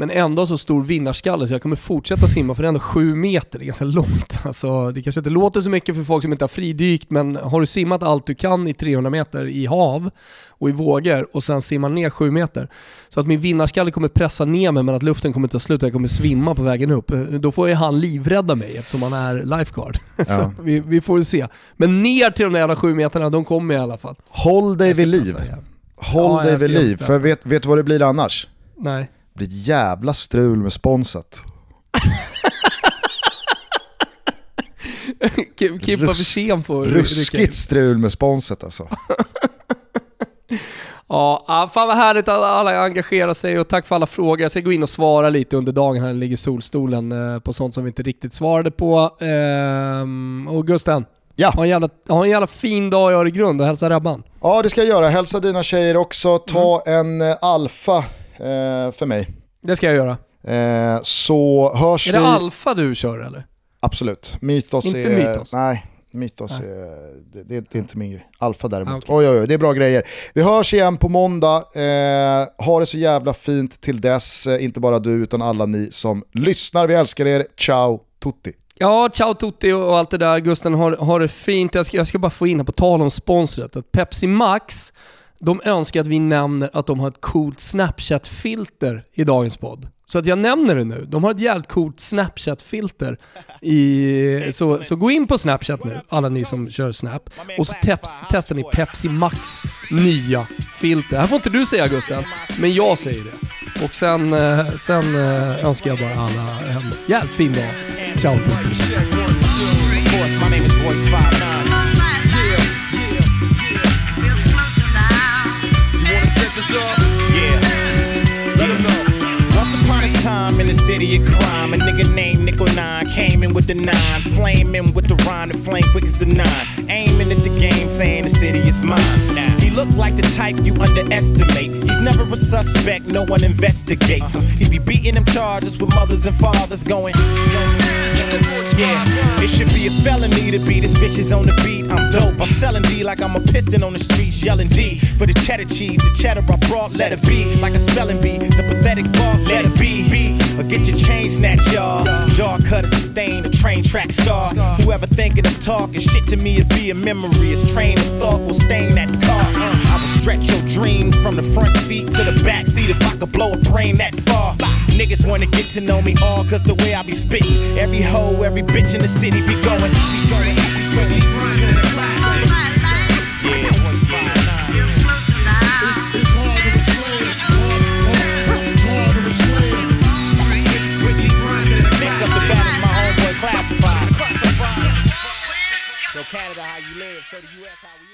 Men ändå så stor vinnarskalle så jag kommer fortsätta simma för det är ändå sju meter, det är ganska långt. <laughs> Alltså, det kanske inte låter så mycket för folk som inte har fridykt men har du simmat allt du kan i 300 meter i hav och i vågor och sen simmar ner sju meter. Så att min vinnarskalle kommer pressa ner mig men att luften kommer ta slut och jag kommer svimma på vägen upp. Då får ju han livrädda mig eftersom han är lifeguard. <laughs> Ja. Så vi, vi får se. Men ner till de där jävla sju meterna, de kommer i alla fall. Håll dig vid liv. Håll Ja, dig vid liv, för vet du vad det blir annars? Nej. Det blir ett jävla strul med sponset. Ki- Kippa Rus- Wirsén in. Ruskigt strul med sponset alltså. <laughs> Ja, ah, fan vad härligt att alla engagerar sig och tack för alla frågor. Jag ska gå in och svara lite under dagen här, ligger solstolen eh, på sånt som vi inte riktigt svarade på. Ehm, och Gusten, Ja. ha en, jävla, ha en jävla fin dag i Öregrund och hälsa Rebban. ja, det ska jag göra. Hälsa dina tjejer också. Ta Mm. en eh, alfa för mig. Det ska jag göra. Eh, så hörs Är vi... det alfa du kör eller? Absolut. Mythos Inte är... Mythos? Nej, Mythos Nej. är... Det, det, det är inte min grej. Alfa däremot. Ah, okej. Oj, oj, oj, det är bra grejer. Vi hörs igen på måndag. Eh, ha det så jävla fint till dess. Eh, inte bara du, utan alla ni som lyssnar. Vi älskar er. Ciao, tutti. Ja, ciao Tutti och allt det där. Gusten har, har det fint. Jag ska, jag ska bara få in här på tal om sponsret. Att Pepsi Max, de önskar att vi nämner att de har ett coolt Snapchat-filter i dagens podd. Så att jag nämner det nu. De har ett jävligt coolt Snapchat-filter. I, så, så gå in på Snapchat nu, alla ni som kör Snap. Och så teps, testar ni Pepsi Max nya filter. Här får inte du säga Gusten, men jag säger det. Och sen, eh, sen eh, önskar jag bara alla en jävligt fin dag. Ciao this up? Yeah. Let know. Once upon a time in the city of crime, a nigga named Nickel Nine came in with the nine, flaming with the rhyme and flame quick as the nine, aiming at the game, saying the city is mine. Now he looked like the type you underestimate. He's never a suspect, no one investigates him. He be beating them charges with mothers and fathers going. Yeah, it should be a felony to be this vicious on the beat. I'm dope. I'm selling D like I'm a piston on the streets, yelling D for the cheddar cheese. The cheddar I brought, let it be like a spelling bee. The pathetic bark, let it be. be. Or get your chain snatched, y'all. Dog cutter sustain a train track star. Whoever thinking of talking shit to me, it be a memory. His train of thought will stain that car. I will stretch your dream from the front seat to the back seat if I could blow a brain that far. Niggas wanna get to know me all cause the way I be spitting. Every hoe, every bitch in the city be going. Be going, be going. So Canada, how you live? So the US, how we.